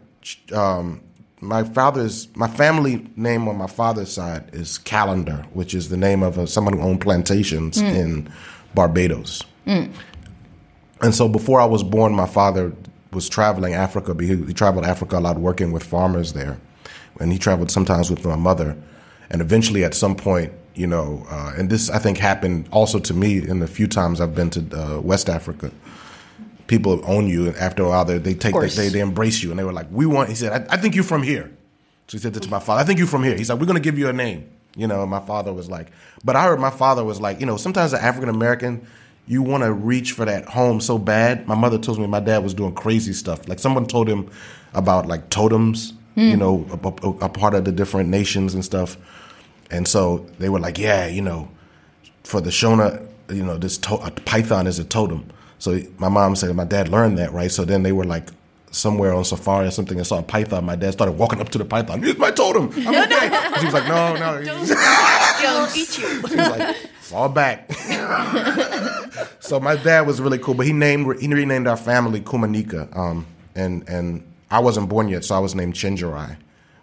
Speaker 3: um, my father's my family name on my father's side is Calendar, which is the name of a, someone who owned plantations
Speaker 2: Hmm.
Speaker 3: in Barbados. And so before I was born, my father was traveling Africa. He, he traveled Africa a lot, working with farmers there, and he traveled sometimes with my mother. And eventually, at some point, you know, uh, and this I think happened also to me in the few times I've been to uh, West Africa. People own you, and after a while, they, they take
Speaker 2: course.
Speaker 3: they, they embrace you, and they were like, "We want." He said, I, "I think you're from here." So he said that to my father. I think you're from here. He's like, "We're going to give you a name." You know, and my father was like, but I heard my father was like, you know, sometimes the African American, you want to reach for that home so bad. My mother tells me my dad was doing crazy stuff. Like someone told him about like totems, you know, a, a, a part of the different nations and stuff. And so they were like, yeah, you know, for the Shona, you know, this to- python is a totem. So my mom said my dad learned that, right? So then they were like somewhere on safari or something and saw a python. My dad started walking up to the python. It's my totem. I'm okay. she was like, no, no.
Speaker 1: It'll eat you.
Speaker 3: He was like, fall back. so my dad was really cool, but he named he renamed our family Kumanyika, um, and and I wasn't born yet, so I was named Chenjerai,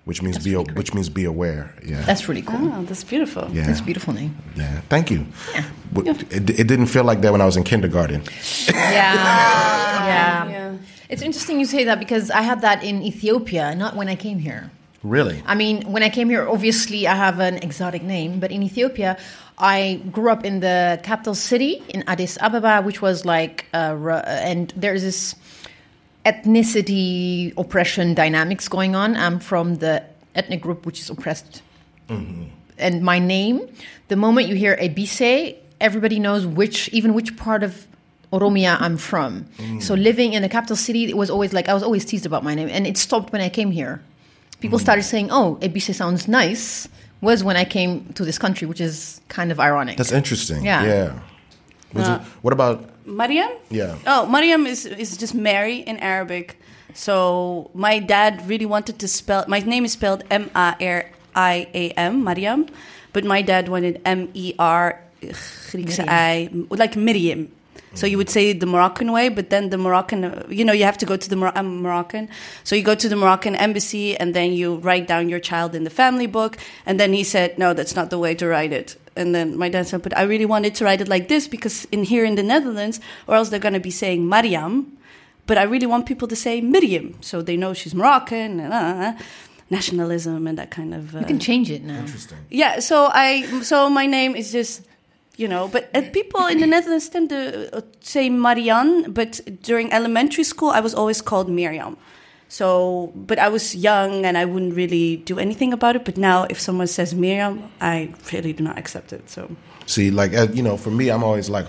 Speaker 3: which means be
Speaker 2: really great.
Speaker 3: which means be aware. Yeah,
Speaker 2: That's really cool.
Speaker 1: Oh, that's beautiful.
Speaker 3: yeah,
Speaker 2: That's a beautiful name.
Speaker 3: yeah. Thank you. But It, it didn't feel like that when I was in kindergarten.
Speaker 2: Yeah. yeah.
Speaker 1: Yeah.
Speaker 2: It's interesting you say that because I had that in Ethiopia, not when I came here.
Speaker 3: Really?
Speaker 2: I mean, when I came here, obviously I have an exotic name, but in Ethiopia, I grew up in the capital city in Addis Ababa, which was like, uh, and there's this ethnicity oppression dynamics going on. I'm from the ethnic group which is oppressed. Mm-hmm. And my name, the moment you hear Ebissé, everybody knows which, even which part of Oromia I'm from. Mm. So living in the capital city, it was always like, I was always teased about my name. And it stopped when I came here. People mm. started saying, oh, Ebissé sounds nice, was when I came to this country, which is kind of ironic.
Speaker 3: That's interesting.
Speaker 2: Yeah.
Speaker 3: Yeah. Was it, uh, what about?
Speaker 1: Mariam?
Speaker 3: Yeah.
Speaker 1: Oh, Mariam is is just Mary in Arabic. So my dad really wanted to spell. My name is spelled M A R I A M, Mariam, but my dad wanted M E R Griekse I, like Miriam. So you would say the Moroccan way, but then the Moroccan, uh, you know, you have to go to the Mor- I'm Moroccan. So you go to the Moroccan embassy and then you write down your child in the family book. And then he said, no, that's not the way to write it. And then my dad said, but I really wanted to write it like this because in here in the Netherlands, or else they're going to be saying Mariam. But I really want people to say Miriam so they know she's Moroccan and uh, nationalism and that kind of. Uh,
Speaker 2: you can change it now.
Speaker 3: Interesting.
Speaker 1: yeah, so I so my name is just you know, but uh, people in the Netherlands tend to uh, say Marianne, but during elementary school I was always called Miriam. So, but I was young and I wouldn't really do anything about it. But now, if someone says Miriam, I really do not accept it. So,
Speaker 3: See, like uh, you know, for me, I'm always like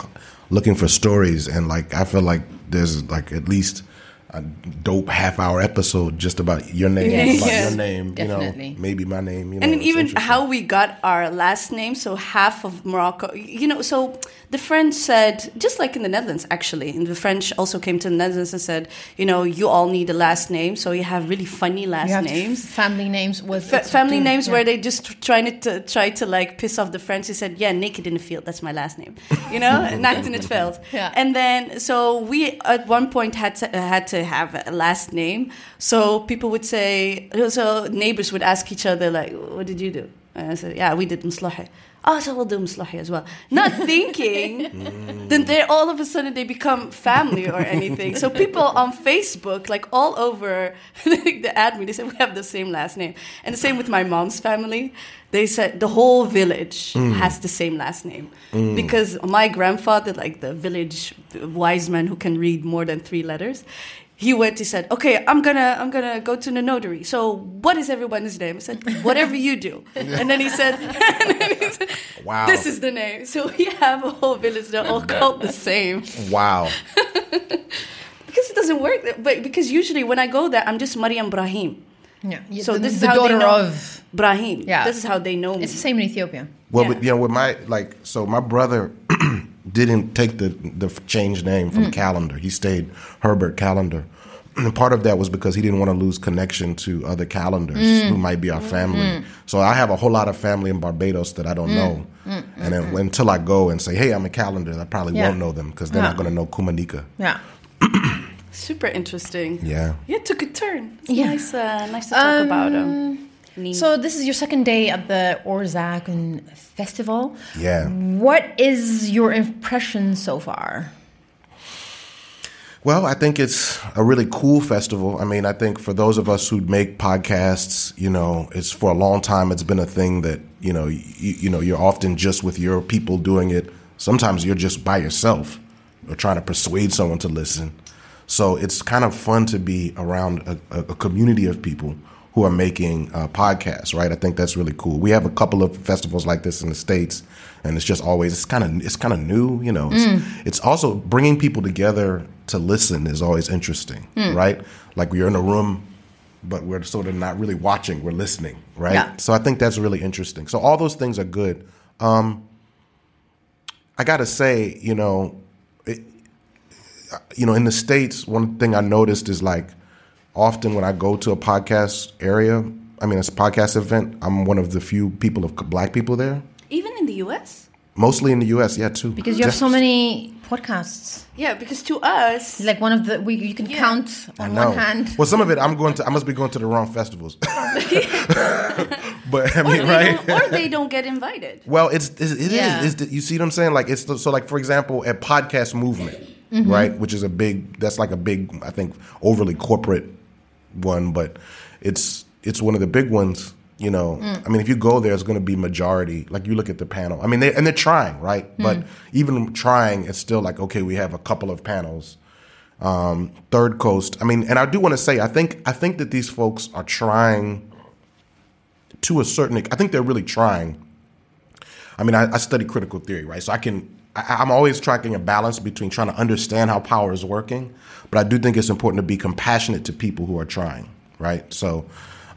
Speaker 3: looking for stories, and like I feel like there's like at least a dope half hour episode just about your name,
Speaker 1: Yeah.
Speaker 3: about
Speaker 1: Yeah.
Speaker 3: your name,
Speaker 2: Definitely.
Speaker 3: you know, maybe my name, you know,
Speaker 1: and even how we got our last name. So half of Morocco, you know, so the French said, just like in the Netherlands, actually, and the French also came to the Netherlands and said, you know, you all need a last name, so you have really funny last
Speaker 2: You have
Speaker 1: names.
Speaker 2: family names with
Speaker 1: Fa- family
Speaker 2: mm,
Speaker 1: names
Speaker 2: yeah.
Speaker 1: where they just trying to try to like piss off the French. They said, "Yeah, naked in the field. That's my last name." You know, naakt in the field,
Speaker 2: Yeah.
Speaker 1: And then so we at one point had to had to have a last name. So people would say, so neighbors would ask each other like, "What did you do?" And I said, "Yeah, we did mslahi." Oh, so we'll do mslahi as well. Not thinking, mm. then they all of a sudden they become family or anything. So people on Facebook, like all over the admin, they said we have the same last name. And the same with my mom's family. They said the whole village mm. has the same last name mm. because my grandfather, like the village wise man who can read more than three letters, he went. He said, "Okay, I'm gonna I'm gonna go to the notary. So what is everyone's name?" I said, "Whatever you do." And then he said, and then he said
Speaker 3: Wow.
Speaker 1: this is the name." So we have a whole village. They're all called the same
Speaker 3: Wow.
Speaker 1: because it doesn't work. But because usually when I go there, I'm just Mariam Brahim.
Speaker 2: Yeah.
Speaker 1: So
Speaker 2: the,
Speaker 1: this is
Speaker 2: the
Speaker 1: how they
Speaker 2: daughter
Speaker 1: know
Speaker 2: of.
Speaker 1: Brahim.
Speaker 2: Yeah.
Speaker 1: This is how they know me.
Speaker 2: It's the same in Ethiopia.
Speaker 3: Well,
Speaker 1: Yeah.
Speaker 3: but, you know, with my like, so my brother didn't take the the changed name
Speaker 1: Mm.
Speaker 3: from Calendar. He stayed Herbert Calendar. And part of that was because he didn't want to lose connection to other calendars
Speaker 1: Mm.
Speaker 3: who might be our family. So I have a whole lot of family in Barbados that I don't
Speaker 1: Mm.
Speaker 3: know. And then until I go and say, "Hey, I'm a calendar," I probably
Speaker 2: Yeah.
Speaker 3: won't know them because they're not going to know Kumanyika.
Speaker 2: Yeah.
Speaker 1: Super interesting.
Speaker 3: Yeah.
Speaker 1: Yeah, it took a turn. It's
Speaker 2: Yeah.
Speaker 1: nice, uh, nice to talk about um, Niem.
Speaker 2: So this is your second day at the Oorzaken Festival.
Speaker 3: Yeah.
Speaker 2: What is your impression so far?
Speaker 3: Well, I think it's a really cool festival. I mean, I think for those of us who make podcasts, you know, it's for a long time. It's been a thing that you know, you, you know, you're often just with your people doing it. Sometimes you're just by yourself or trying to persuade someone to listen. So it's kind of fun to be around a, a, a community of people who are making uh, podcasts, right? I think that's really cool. We have a couple of festivals like this in the states, and it's just always it's kind of it's kind of new, you know. It's, it's also bringing people together to listen is always interesting, right? Like we're in a room, but we're sort of not really watching; we're listening, right?
Speaker 2: Yeah.
Speaker 3: So I think that's really interesting. So all those things are good. Um, I got to say, you know, it, you know, in the states, one thing I noticed is like often when I go to a podcast area, I mean, it's a podcast event. I'm one of the few people of black people there.
Speaker 1: Even in the US?
Speaker 3: Mostly in the U.S., yeah, too.
Speaker 2: Because you have
Speaker 3: Just-
Speaker 2: so many podcasts.
Speaker 1: Yeah, because to us,
Speaker 2: Like one of the we you can
Speaker 1: Yeah.
Speaker 2: count
Speaker 3: I
Speaker 2: on
Speaker 3: know.
Speaker 2: one hand.
Speaker 3: Well, some of it I'm going to. I must be going to the wrong festivals. but I mean,
Speaker 1: they
Speaker 3: right?
Speaker 1: or they don't get invited.
Speaker 3: Well, it's it, it is.
Speaker 2: Yeah.
Speaker 3: It's the- you see what I'm saying? Like it's the, so like for example, a podcast movement,
Speaker 2: Mm-hmm.
Speaker 3: right? Which is a big. That's like a big. I think overly corporate one, but it's it's one of the big ones. You know,
Speaker 2: Mm.
Speaker 3: I mean, if you go there, it's going to be majority. Like you look at the panel. I mean, they and they're trying, right?
Speaker 2: Mm.
Speaker 3: But even trying, it's still like okay, we have a couple of panels. Um, Third Coast. I mean, and I do want to say, I think I think that these folks are trying to a certain. I think they're really trying. I mean, I, I study critical theory, right? So I can. I, I'm always tracking a balance between trying to understand how power is working, but I do think it's important to be compassionate to people who are trying, right? So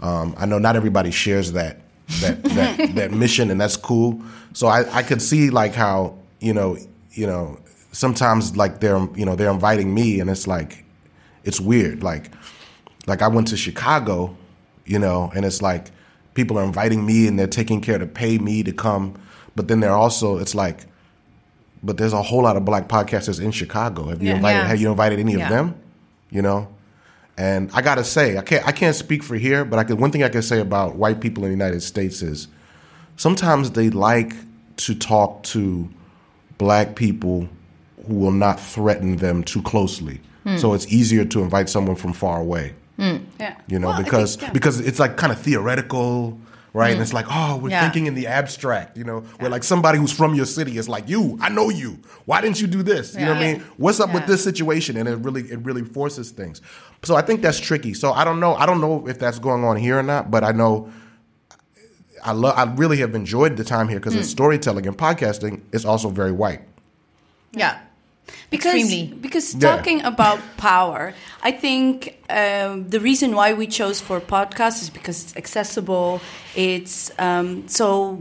Speaker 3: um, I know not everybody shares that that that, that mission, and that's cool. So I, I could see like how you know you know sometimes like they're you know they're inviting me, and it's like it's weird, like like I went to Chicago, you know, and it's like people are inviting me and they're taking care to pay me to come, but then they're also it's like, but there's a whole lot of black podcasters in Chicago. Have you
Speaker 1: Yeah.
Speaker 3: invited?
Speaker 2: Yeah.
Speaker 3: Have you invited any
Speaker 2: Yeah.
Speaker 3: of them? You know, and I gotta say, I can't I can't speak for here, but I could one thing I can say about white people in the United States is sometimes they like to talk to black people who will not threaten them too closely.
Speaker 2: Hmm.
Speaker 3: So it's easier to invite someone from far away
Speaker 1: Yeah.
Speaker 3: you know
Speaker 1: Well,
Speaker 3: because
Speaker 1: think, yeah.
Speaker 3: because it's like kind of theoretical right? And it's like oh we're
Speaker 2: Yeah.
Speaker 3: thinking in the abstract you know? Where like somebody who's from your city is like you i know you. Why didn't you do this? You know what i mean? What's up with this situation? And it really it really forces things. So i think that's tricky. So i don't know. I don't know if that's going on here or not but i know i love i really have enjoyed the time here because
Speaker 2: Hmm.
Speaker 3: it's storytelling and podcasting is also very white.
Speaker 2: Yeah.
Speaker 1: Because
Speaker 2: Extremely.
Speaker 1: because
Speaker 3: Yeah.
Speaker 1: talking about power, I think um, the reason why we chose for podcasts is because it's accessible. It's um, so.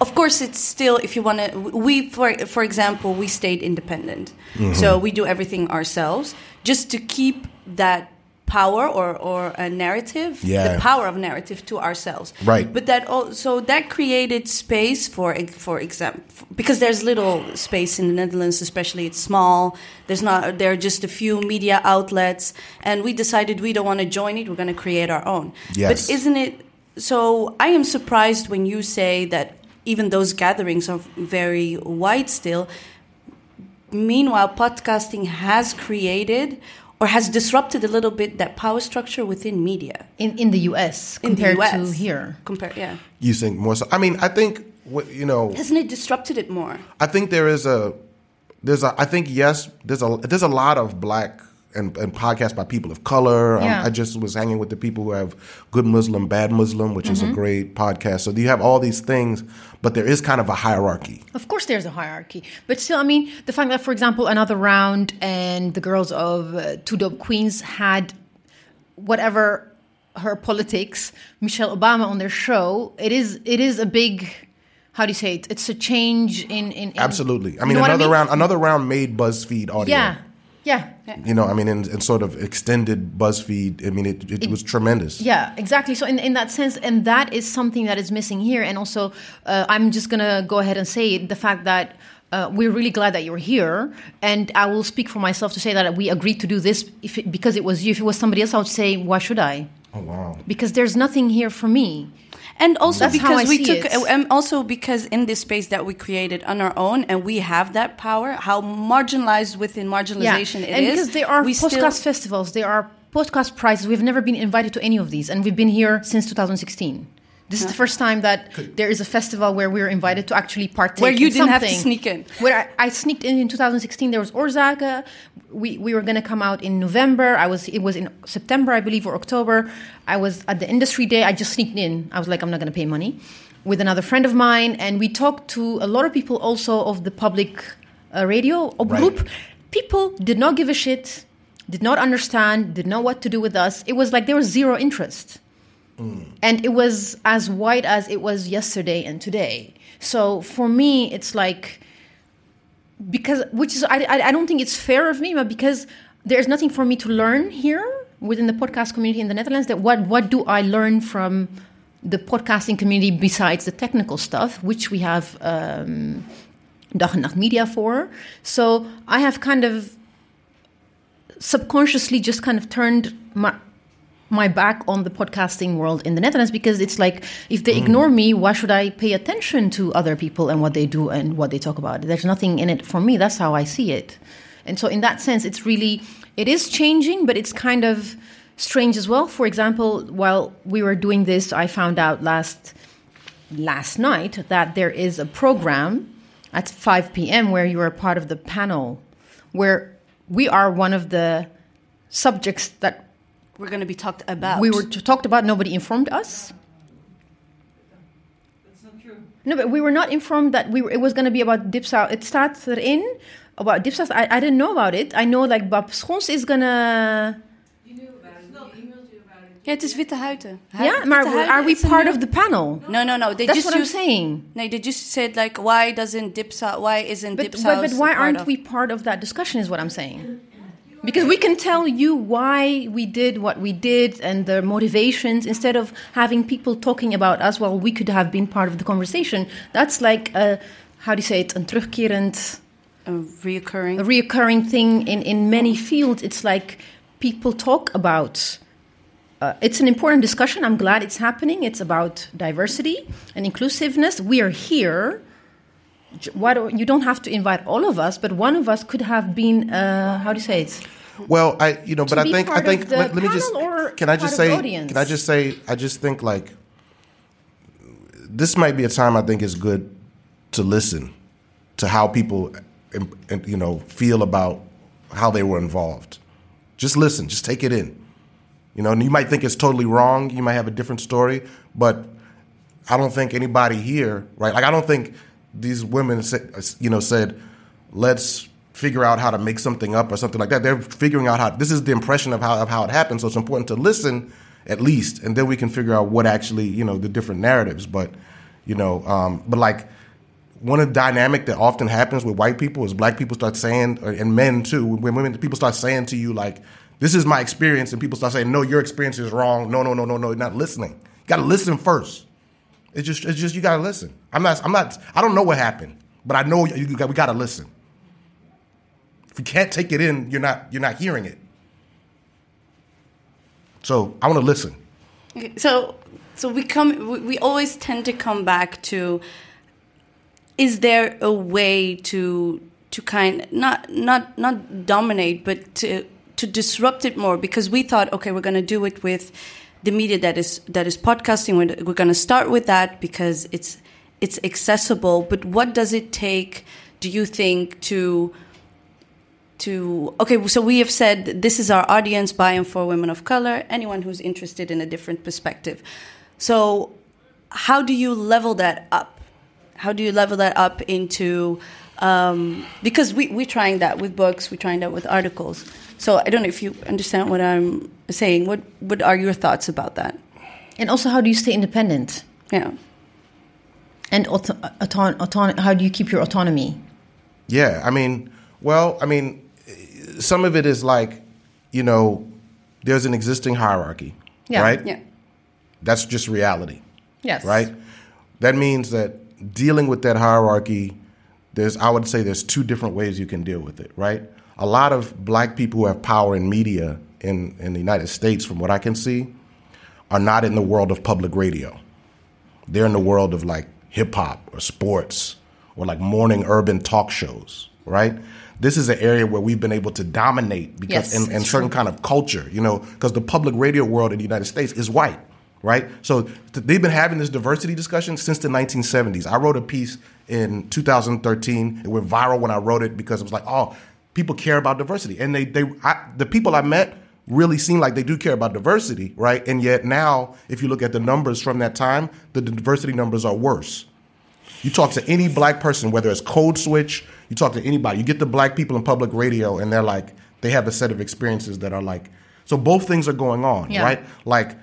Speaker 1: Of course, it's still if you want to. We, for for example, we stayed independent, so we do everything ourselves just to keep that power or or a narrative,
Speaker 3: Yeah.
Speaker 1: the power of narrative to ourselves.
Speaker 3: Right.
Speaker 1: But that also that created space for for example because there's little space in the Netherlands, especially it's small. There's not there are just a few media outlets, and we decided we don't want to join it. We're going to create our own.
Speaker 3: Yes.
Speaker 1: But isn't it? So I am surprised when you say that even those gatherings are very wide still. Meanwhile, podcasting has created or has disrupted a little bit that power structure within media
Speaker 2: In in the US
Speaker 1: in the
Speaker 2: compared
Speaker 1: US.
Speaker 2: to here.
Speaker 1: Compared, yeah.
Speaker 3: you think more so i mean i think you know
Speaker 1: Hasn't it disrupted it more?
Speaker 3: I think there is a there's a I think yes there's a there's a lot of black and, and podcasts by people of color.
Speaker 2: Yeah.
Speaker 3: I just was hanging with the people who have Good Muslim, Bad Muslim, which is a great podcast. So you have all these things, but there is kind of a hierarchy.
Speaker 2: Of course, there's a hierarchy, but still, I mean, the fact that, for example, another round and the girls of uh, Two Dope Queens had whatever her politics, Michelle Obama on their show, it is it is a big. How do you say it? It's a change in in, in
Speaker 3: Absolutely. I mean, another
Speaker 2: mean?
Speaker 3: round, another round made BuzzFeed audio.
Speaker 2: Yeah, yeah,
Speaker 3: You know, I mean, in, in sort of extended BuzzFeed. I mean, it, it, was tremendous.
Speaker 2: Yeah, exactly. So in, in that sense, and that is something that is missing here. And also, uh, I'm just gonna go ahead and say it, the fact that. Uh, we're really glad that you're here, and I will speak for myself to say that we agreed to do this if it, because it was you. If it was somebody else, I would say, "Why should I?"
Speaker 3: Oh wow.
Speaker 2: Because there's nothing here for me.
Speaker 1: And also
Speaker 2: That's
Speaker 1: because we took,
Speaker 2: it.
Speaker 1: and also because in this space that we created on our own, and we have that power. How marginalized within marginalization it
Speaker 2: and
Speaker 1: is.
Speaker 2: because there are podcast festivals, there are podcast prizes. We've never been invited to any of these, and we've been here since 2016. This is the first time that there is a festival where we're invited to actually partake.
Speaker 1: Where you
Speaker 2: in
Speaker 1: didn't have to sneak in.
Speaker 2: Where I, I sneaked in in 2016, there was Orzaka. We we were going to come out in November. I was it was in September, I believe, or October. I was at the industry day. I just sneaked in. I was like, I'm not going to pay money. With another friend of mine, and we talked to a lot of people also of the public uh, radio group. People did not give a shit, did not understand, did not know what to do with us. It was like there was zero interest and it was as white as it was yesterday and today. So for me, it's like because which is I, I I don't think it's fair of me, but because there's nothing for me to learn here within the podcast community in the Netherlands. That what what do I learn from the podcasting community besides the technical stuff, which we have um, Dag en Nacht Media for. So I have kind of subconsciously just kind of turned my my back on the podcasting world in the Netherlands because it's like if they ignore me, why should I pay attention to other people and what they do and what they talk about? There's nothing in it for me. That's how I see it. And so in that sense, it's really it is changing, but it's kind of strange as well. For example, while we were doing this, I found out last last night that there is a program at 5 p.m. where you are part of the panel, where we are one of the subjects that
Speaker 1: we're going to be talked about.
Speaker 2: we were talked about. Nobody informed us. That's not true. No, but we were not informed that we were, it was going to be about Dipsaus. It starts in about Dipsaus. I, I didn't know about it. I know like Bab Schons is gonna.
Speaker 1: Ja, het is witte huiden. Hu-
Speaker 2: Yeah,
Speaker 1: witte
Speaker 2: maar
Speaker 1: huiden
Speaker 2: are we part
Speaker 1: new-
Speaker 2: of the panel?
Speaker 1: No, no, no. They
Speaker 2: That's
Speaker 1: just
Speaker 2: what I'm
Speaker 1: used-
Speaker 2: saying.
Speaker 1: No, they just said like, why doesn't Dipsa? Why isn't
Speaker 2: But,
Speaker 1: Dipsaus?
Speaker 2: but, but why aren't
Speaker 1: of-
Speaker 2: we part of that discussion? Is what I'm saying. Because we can tell you why we did what we did and the motivations instead of having people talking about us. Well, we could have been part of the conversation. That's like a, how do you say it? Een terugkerend,
Speaker 1: a reoccurring?
Speaker 2: a reoccurring thing in, in many fields. It's like people talk about. Uh, it's an important discussion. I'm glad it's happening. It's about diversity and inclusiveness. We are here. Why don't, you don't have to invite all of us, but one of us could have been. Uh, how do you say it?
Speaker 3: Well, I you know, but I think I think let, let me just can I just say can I just say I just think like this might be a time I think is good to listen to how people you know feel about how they were involved. Just listen, just take it in. You know, and you might think it's totally wrong. You might have a different story, but I don't think anybody here, right? Like I don't think these women, you know, said, "Let's figure out how to make something up" or something like that. They're figuring out how. This is the impression of how of how it happened. So it's important to listen at least, and then we can figure out what actually, you know, the different narratives. But, you know, um, but like one of the dynamic that often happens with white people is black people start saying, and men too, when women people start saying to you like, "This is my experience," and people start saying, "No, your experience is wrong." No, no, no, no, no. You're not listening. You got to listen first. It's just, it's just you got to listen. I'm not, I'm not, I don't know what happened, but I know you got, we got to listen. If you can't take it in, you're not, you're not hearing it. So I want to listen.
Speaker 1: Okay, So, so we come. We, we always tend to come back to: Is there a way to to kind not not not dominate, but to to disrupt it more? Because we thought, okay, we're going to do it with the media that is that is podcasting. We're, we're going to start with that because it's it's accessible. But what does it take? Do you think to to okay so we have said this is our audience by and for women of color anyone who's interested in a different perspective so how do you level that up how do you level that up into um, because we, we're trying that with books we're trying that with articles so i don't know if you understand what i'm saying what what are your thoughts about that
Speaker 2: And also, how do you stay independent?
Speaker 1: yeah
Speaker 2: And auto- auton- auton- how do you keep your autonomy?
Speaker 3: Yeah, I mean, well, I mean, some of it is like, you know, there's an existing hierarchy,
Speaker 2: Yeah.
Speaker 3: right?
Speaker 1: yeah
Speaker 3: That's just reality,
Speaker 2: Yes.
Speaker 3: right? That means that dealing with that hierarchy, there's, I would say, there's two different ways you can deal with it, right? A lot of black people who have power in media in, in the United States, from what I can see, are not in the world of public radio. They're in the world of like hip hop or sports or like morning urban talk shows, right? This is an area where we've been able to dominate because
Speaker 2: Yes,
Speaker 3: in, in certain kind of culture, you know, because the public radio world in the United States is white, right? So th- they've been having this diversity discussion since the 1970s. I wrote a piece in 2013. It went viral when I wrote it because it was like, oh, people care about diversity, and they they I, the people I met really seem like they do care about diversity, right? And yet now, if you look at the numbers from that time, the diversity numbers are worse. You talk to any black person, whether it's Code Switch, you talk to anybody, you get the black people in public radio, and they're like, they have a set of experiences that are like, so both things are going on,
Speaker 2: Yeah.
Speaker 3: right? Like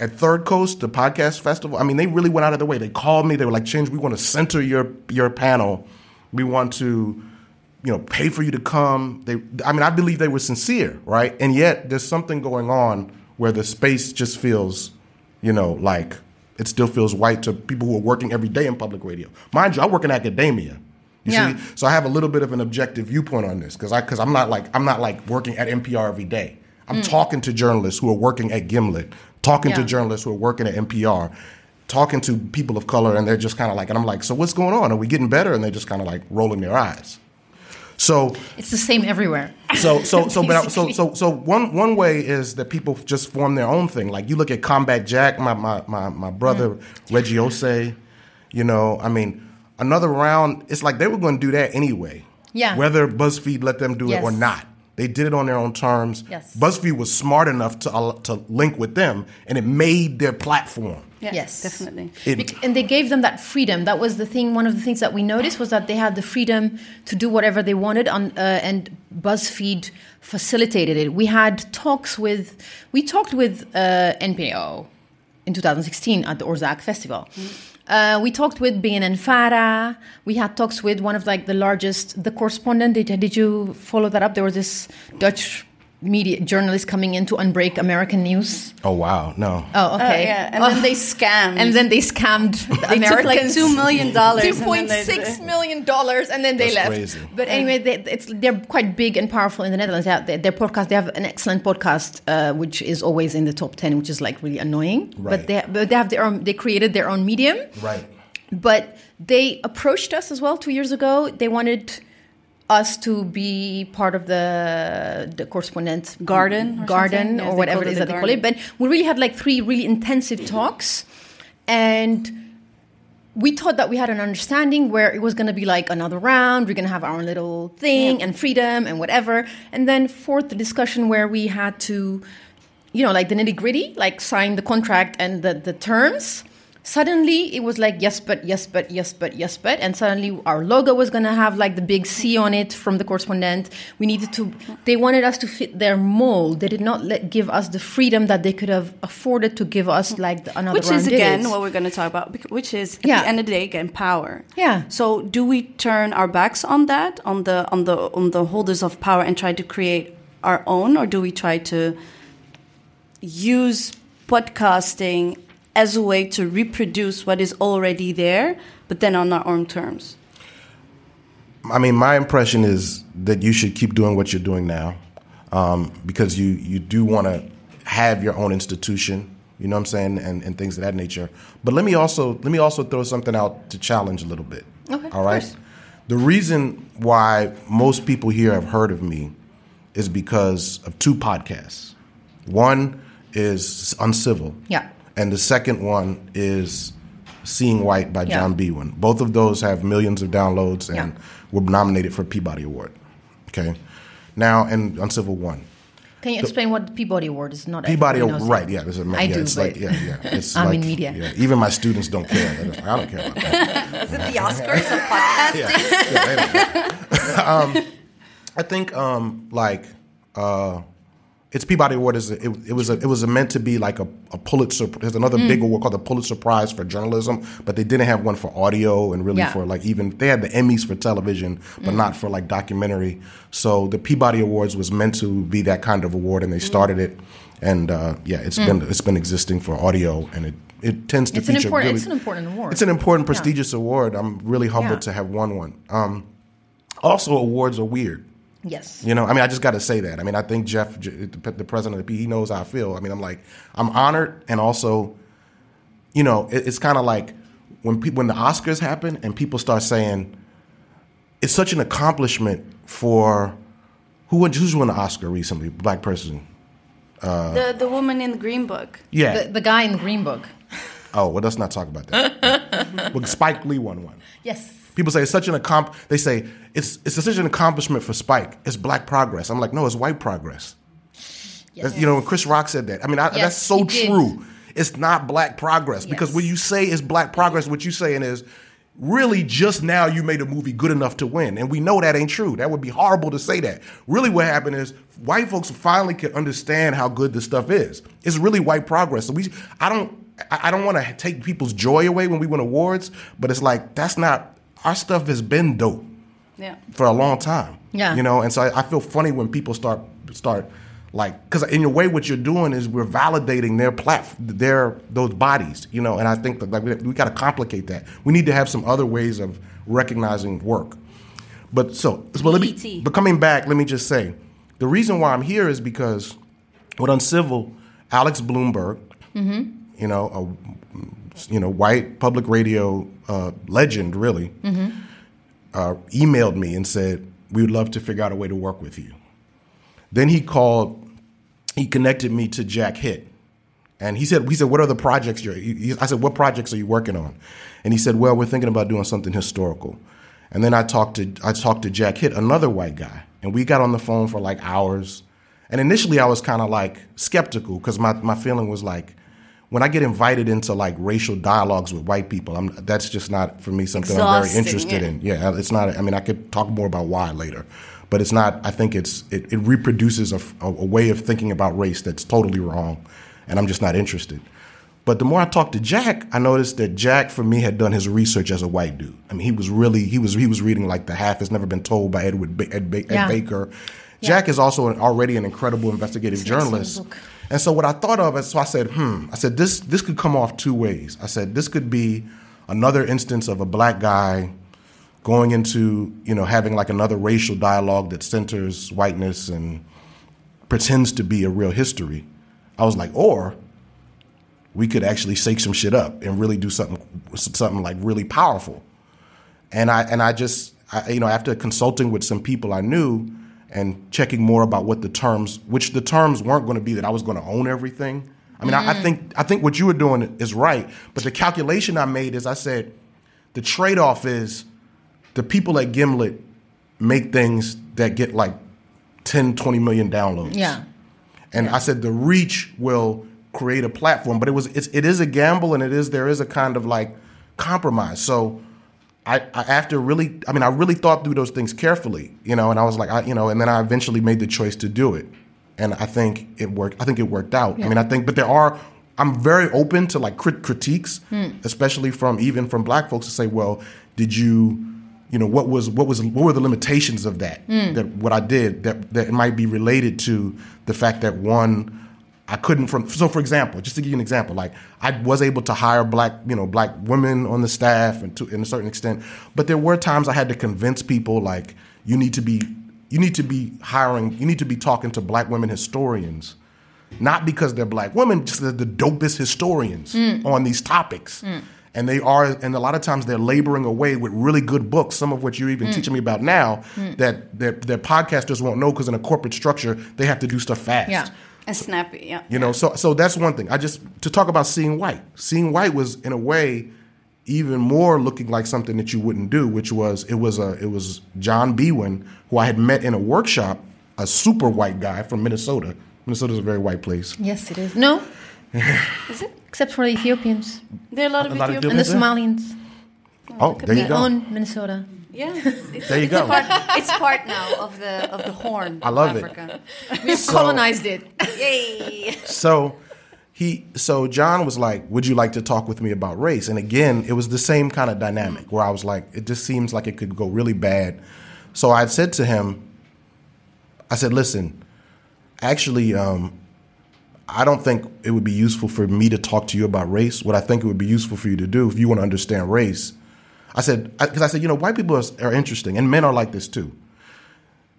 Speaker 3: at Third Coast, the podcast festival, I mean, they really went out of their way. They called me, they were like, Change, we want to center your your panel. We want to, you know, pay for you to come. They I mean, I believe they were sincere, right? And yet there's something going on where the space just feels, you know, like it still feels white to people who are working every day in public radio. Mind you, I work in academia. You
Speaker 2: Yeah.
Speaker 3: see, so I have a little bit of an objective viewpoint on this because I because I'm not like I'm not like working at NPR every day. I'm mm. talking to journalists who are working at Gimlet, talking to journalists who are working at NPR, talking to people of color, and they're just kind of like, and I'm like, so what's going on? Are we getting better? And they're just kind of like rolling their eyes. So
Speaker 2: It's the same everywhere.
Speaker 3: so so so but I- so so so one one way is that people just form their own thing. Like you look at Combat Jack, my my my, my brother
Speaker 2: Mm.
Speaker 3: Reggie Ossé, you know, I mean, another round, it's like they were going to do that anyway.
Speaker 2: Yeah.
Speaker 3: Whether BuzzFeed let them do it or not. They did it on their own terms.
Speaker 2: Yes.
Speaker 3: BuzzFeed was smart enough to uh, to link with them and it made their platform.
Speaker 1: Yeah
Speaker 2: Yes.
Speaker 1: definitely
Speaker 3: It-
Speaker 2: Bec- and they gave them that freedom. That was the thing. One of the things that we noticed was that they had the freedom to do whatever they wanted, on, uh, and BuzzFeed facilitated it. We had talks with, we talked with uh, NPO in 2016 at the Orzak Festival. Uh, we talked with BNNVARA. We had talks with one of like the largest, the correspondent. Did, did you follow that up? There was this Dutch media journalists coming in to unbreak American news.
Speaker 3: Oh wow, no.
Speaker 2: Oh,
Speaker 1: Oh,
Speaker 2: okay.
Speaker 1: yeah and
Speaker 2: Oh.
Speaker 1: then they scammed
Speaker 2: And then they scammed the
Speaker 1: They took, like,
Speaker 2: Americans.
Speaker 1: $2 million and
Speaker 2: Two
Speaker 1: then
Speaker 2: point
Speaker 1: they-
Speaker 2: six million dollars, and then they
Speaker 3: That's
Speaker 2: left.
Speaker 3: crazy.
Speaker 2: But anyway, they, it's they're quite big and powerful in the Netherlands. They have, their, their podcast, they have an excellent podcast, uh, which is always in the top ten, which is like really annoying.
Speaker 3: Right.
Speaker 2: But they but they have their own. They created their own medium.
Speaker 3: Right.
Speaker 2: But they approached us as well two years ago. They wanted us to be part of the the correspondent
Speaker 1: Garden or
Speaker 2: garden
Speaker 1: something? Yes,
Speaker 2: or whatever it is
Speaker 1: the
Speaker 2: that they call it. But we really had like three really intensive mm-hmm. talks, and we thought that we had an understanding where it was going to be like another round. We're going to have our own little thing and freedom and whatever. And then fourth, the discussion where we had to, you know, like the nitty gritty, like sign the contract and the, the terms. Suddenly it was like yes, but yes, but yes, but yes, but, and suddenly our logo was going to have like the big C on it from the correspondent. We needed to. They wanted us to fit their mold. They did not let, give us the freedom that they could have afforded to give us, like the, another
Speaker 1: which is again what we're going to talk about which is at
Speaker 2: Yeah.
Speaker 1: the end of the day again power
Speaker 2: Yeah.
Speaker 1: so do we turn our backs on that on the on the on the holders of power and try to create our own or do we try to use podcasting as a way to reproduce what is already there but then on our own terms
Speaker 3: I mean, my impression is that you should keep doing what you're doing now, um, because you you do want to have your own institution. You know what I'm saying, and, and things of that nature. But let me also let me also throw something out to challenge a little bit.
Speaker 2: Okay,
Speaker 3: All right. The reason why most people here have heard of me is because of two podcasts. One is Uncivil.
Speaker 2: Yeah.
Speaker 3: And the second one is Seeing White by
Speaker 2: Yeah.
Speaker 3: John Biewen. Both of those have millions of downloads and
Speaker 2: Yeah.
Speaker 3: were nominated for a Peabody Award. Okay. now, and Uncivil won.
Speaker 2: Can you explain what Peabody Award is? Not
Speaker 3: Peabody,
Speaker 2: Award,
Speaker 3: right? Yeah, there's a
Speaker 2: I
Speaker 3: yeah,
Speaker 2: do,
Speaker 3: It's
Speaker 2: but
Speaker 3: like yeah, yeah. It's
Speaker 2: I'm
Speaker 3: like,
Speaker 2: in media.
Speaker 3: Yeah, even my students don't care. Like, I don't care about that.
Speaker 1: Is it the Oscars of podcasting?
Speaker 3: Yeah, yeah, they don't care. um, I think um, like uh, it's Peabody Award is it, it was a, it was a meant to be like a, a Pulitzer. There's another
Speaker 2: Mm.
Speaker 3: big award called the Pulitzer Prize for journalism, but they didn't have one for audio and really
Speaker 2: Yeah.
Speaker 3: for like even they had the Emmys for television, but not for like documentary. So the Peabody Awards was meant to be that kind of award, and they started it. And uh, yeah, it's been it's been existing for audio, and it it tends to
Speaker 2: Mm. It's an
Speaker 3: feature
Speaker 2: important.
Speaker 3: really,
Speaker 2: It's an important award.
Speaker 3: it's an important, prestigious award. I'm really humbled
Speaker 2: Yeah.
Speaker 3: to have won one. Um, also, awards are weird.
Speaker 2: Yes.
Speaker 3: You know, I mean, I just got to say that. I mean, I think Jeff, the the president of the P, he knows how I feel. I mean, I'm like, I'm honored, and also, you know, it's kind of like when people when the Oscars happen and people start saying it's such an accomplishment for who won, who's won the Oscar recently, black person.
Speaker 1: Uh, the the woman in the Green Book.
Speaker 3: Yeah.
Speaker 2: The, the guy in the Green Book.
Speaker 3: oh, well, let's not talk about that. well, Spike Lee won one.
Speaker 2: Yes.
Speaker 3: People say it's such an accomp. They say it's it's such an accomplishment for Spike. It's black progress. I'm like, no, it's white progress. That's- You know, when Chris Rock said that, I mean, I,
Speaker 2: Yes,
Speaker 3: that's so true. It's not black progress because
Speaker 2: Yes.
Speaker 3: when you say it's black progress, what you saying is really just now you made a movie good enough to win, and we know that ain't true. That would be horrible to say that. Really, what happened is white folks finally can understand how good this stuff is. It's really white progress. So we, I don't, I I don't want to take people's joy away when we win awards, but it's like that's not our stuff has been dope
Speaker 1: Yeah.
Speaker 3: for a long time.
Speaker 2: Yeah.
Speaker 3: You know, and so I, I feel funny when people start start like because in your way, what you're doing is we're validating their plat their those bodies. You know, and I think that like we, we got to complicate that. We need to have some other ways of recognizing work. But so, so let me. But coming back, let me just say, the reason why I'm here is because with Uncivil, Alex Blumberg, mm-hmm. you know, a you know white public radio uh, legend, really, uh, emailed me and said we would love to figure out a way to work with you. Then he called, he connected me to Jack Hitt, and he said, he said, what are the projects you're? he- he- I said, what projects are you working on? And he said, well, we're thinking about doing something historical. And then I talked to I talked to Jack Hitt, another white guy, and we got on the phone for like hours. And initially, I was kind of like skeptical because my my feeling was like, when I get invited into like racial dialogues with white people, I'm that's just not for me something I'm very interested
Speaker 1: yeah.
Speaker 3: in. Yeah, it's not. I mean, I could talk more about why later, but it's not. I think it's it, it reproduces a, a, a way of thinking about race that's totally wrong, and I'm just not interested. But the more I talked to Jack, I noticed that Jack, for me, had done his research as a white dude. I mean, he was really he was he was reading like the Half Has Never Been Told by Edward ba- Ed, ba- Ed
Speaker 2: Yeah.
Speaker 3: Baker. Jack is also an, already an incredible investigative
Speaker 2: excellent
Speaker 3: journalist.
Speaker 2: book.
Speaker 3: And so what I thought of is, so I said, hmm, I said this this could come off two ways. I said this could be another instance of a black guy going into, you know, having like another racial dialogue that centers whiteness and pretends to be a real history. I was like, or we could actually shake some shit up and really do something something like really powerful. And I and I just I, you know after consulting with some people I knew and checking more about what the terms, which the terms weren't going to be that I was going to own everything. I mean, I, I mm-hmm. think I think what you were doing is right, but the calculation I made is I said the trade off is the people at Gimlet make things that get like 10, 20 million downloads.
Speaker 2: Yeah.
Speaker 3: And I said the reach will create a platform, but it was it's, it is a gamble and it is there is a kind of like compromise. So I, I after really I mean I really thought through those things carefully, you know, and I was like I you know, and then I eventually made the choice to do it. And I think it worked I think it worked out. I mean I think but there are I'm very open to like crit- critiques, hmm. especially from even from black folks to say, well, did you you know what was what was what were the limitations of that hmm. that what I did that that it might be related to the fact that one I couldn't from so for example just to give you an example like I was able to hire black you know black women on the staff and to in a certain extent but there were times I had to convince people like you need to be you need to be hiring you need to be talking to black women historians not because they're black women, just they're the dopest historians mm. on these topics. Mm. And they are, and a lot of times they're laboring away with really good books, some of which you're even mm. teaching me about now, that their, their podcasters won't know because in a corporate structure, they have to do stuff fast.
Speaker 2: Yeah.
Speaker 1: And snappy, yeah.
Speaker 3: You know, so so that's one thing. I just to talk about seeing white. Seeing white was in a way even more looking like something that you wouldn't do, which was it was a it was John Biewen, who I had met in a workshop a super white guy from Minnesota. Minnesota's a very white place.
Speaker 2: Yes, it is. No. is it? Except for the Ethiopians
Speaker 1: There are a lot of
Speaker 3: A lot of
Speaker 1: Ethiopians.
Speaker 2: and the Somalians.
Speaker 3: Oh, there you go.
Speaker 2: own Minnesota.
Speaker 1: Yeah, it's, it's,
Speaker 3: There you go.
Speaker 1: Part, it's part now of the of the horn.
Speaker 3: I love
Speaker 1: of
Speaker 3: it.
Speaker 2: We have colonized it.
Speaker 1: Yay!
Speaker 3: So he so John was like, "Would you like to talk with me about race?" And again, it was the same kind of dynamic where I was like, "It just seems like it could go really bad." So I said to him, "I said, listen, actually, um, I don't think it would be useful for me to talk to you about race. What I think it would be useful for you to do, if you want to understand race, I said, because I, said, you know, white people are, are interesting, and men are like this too.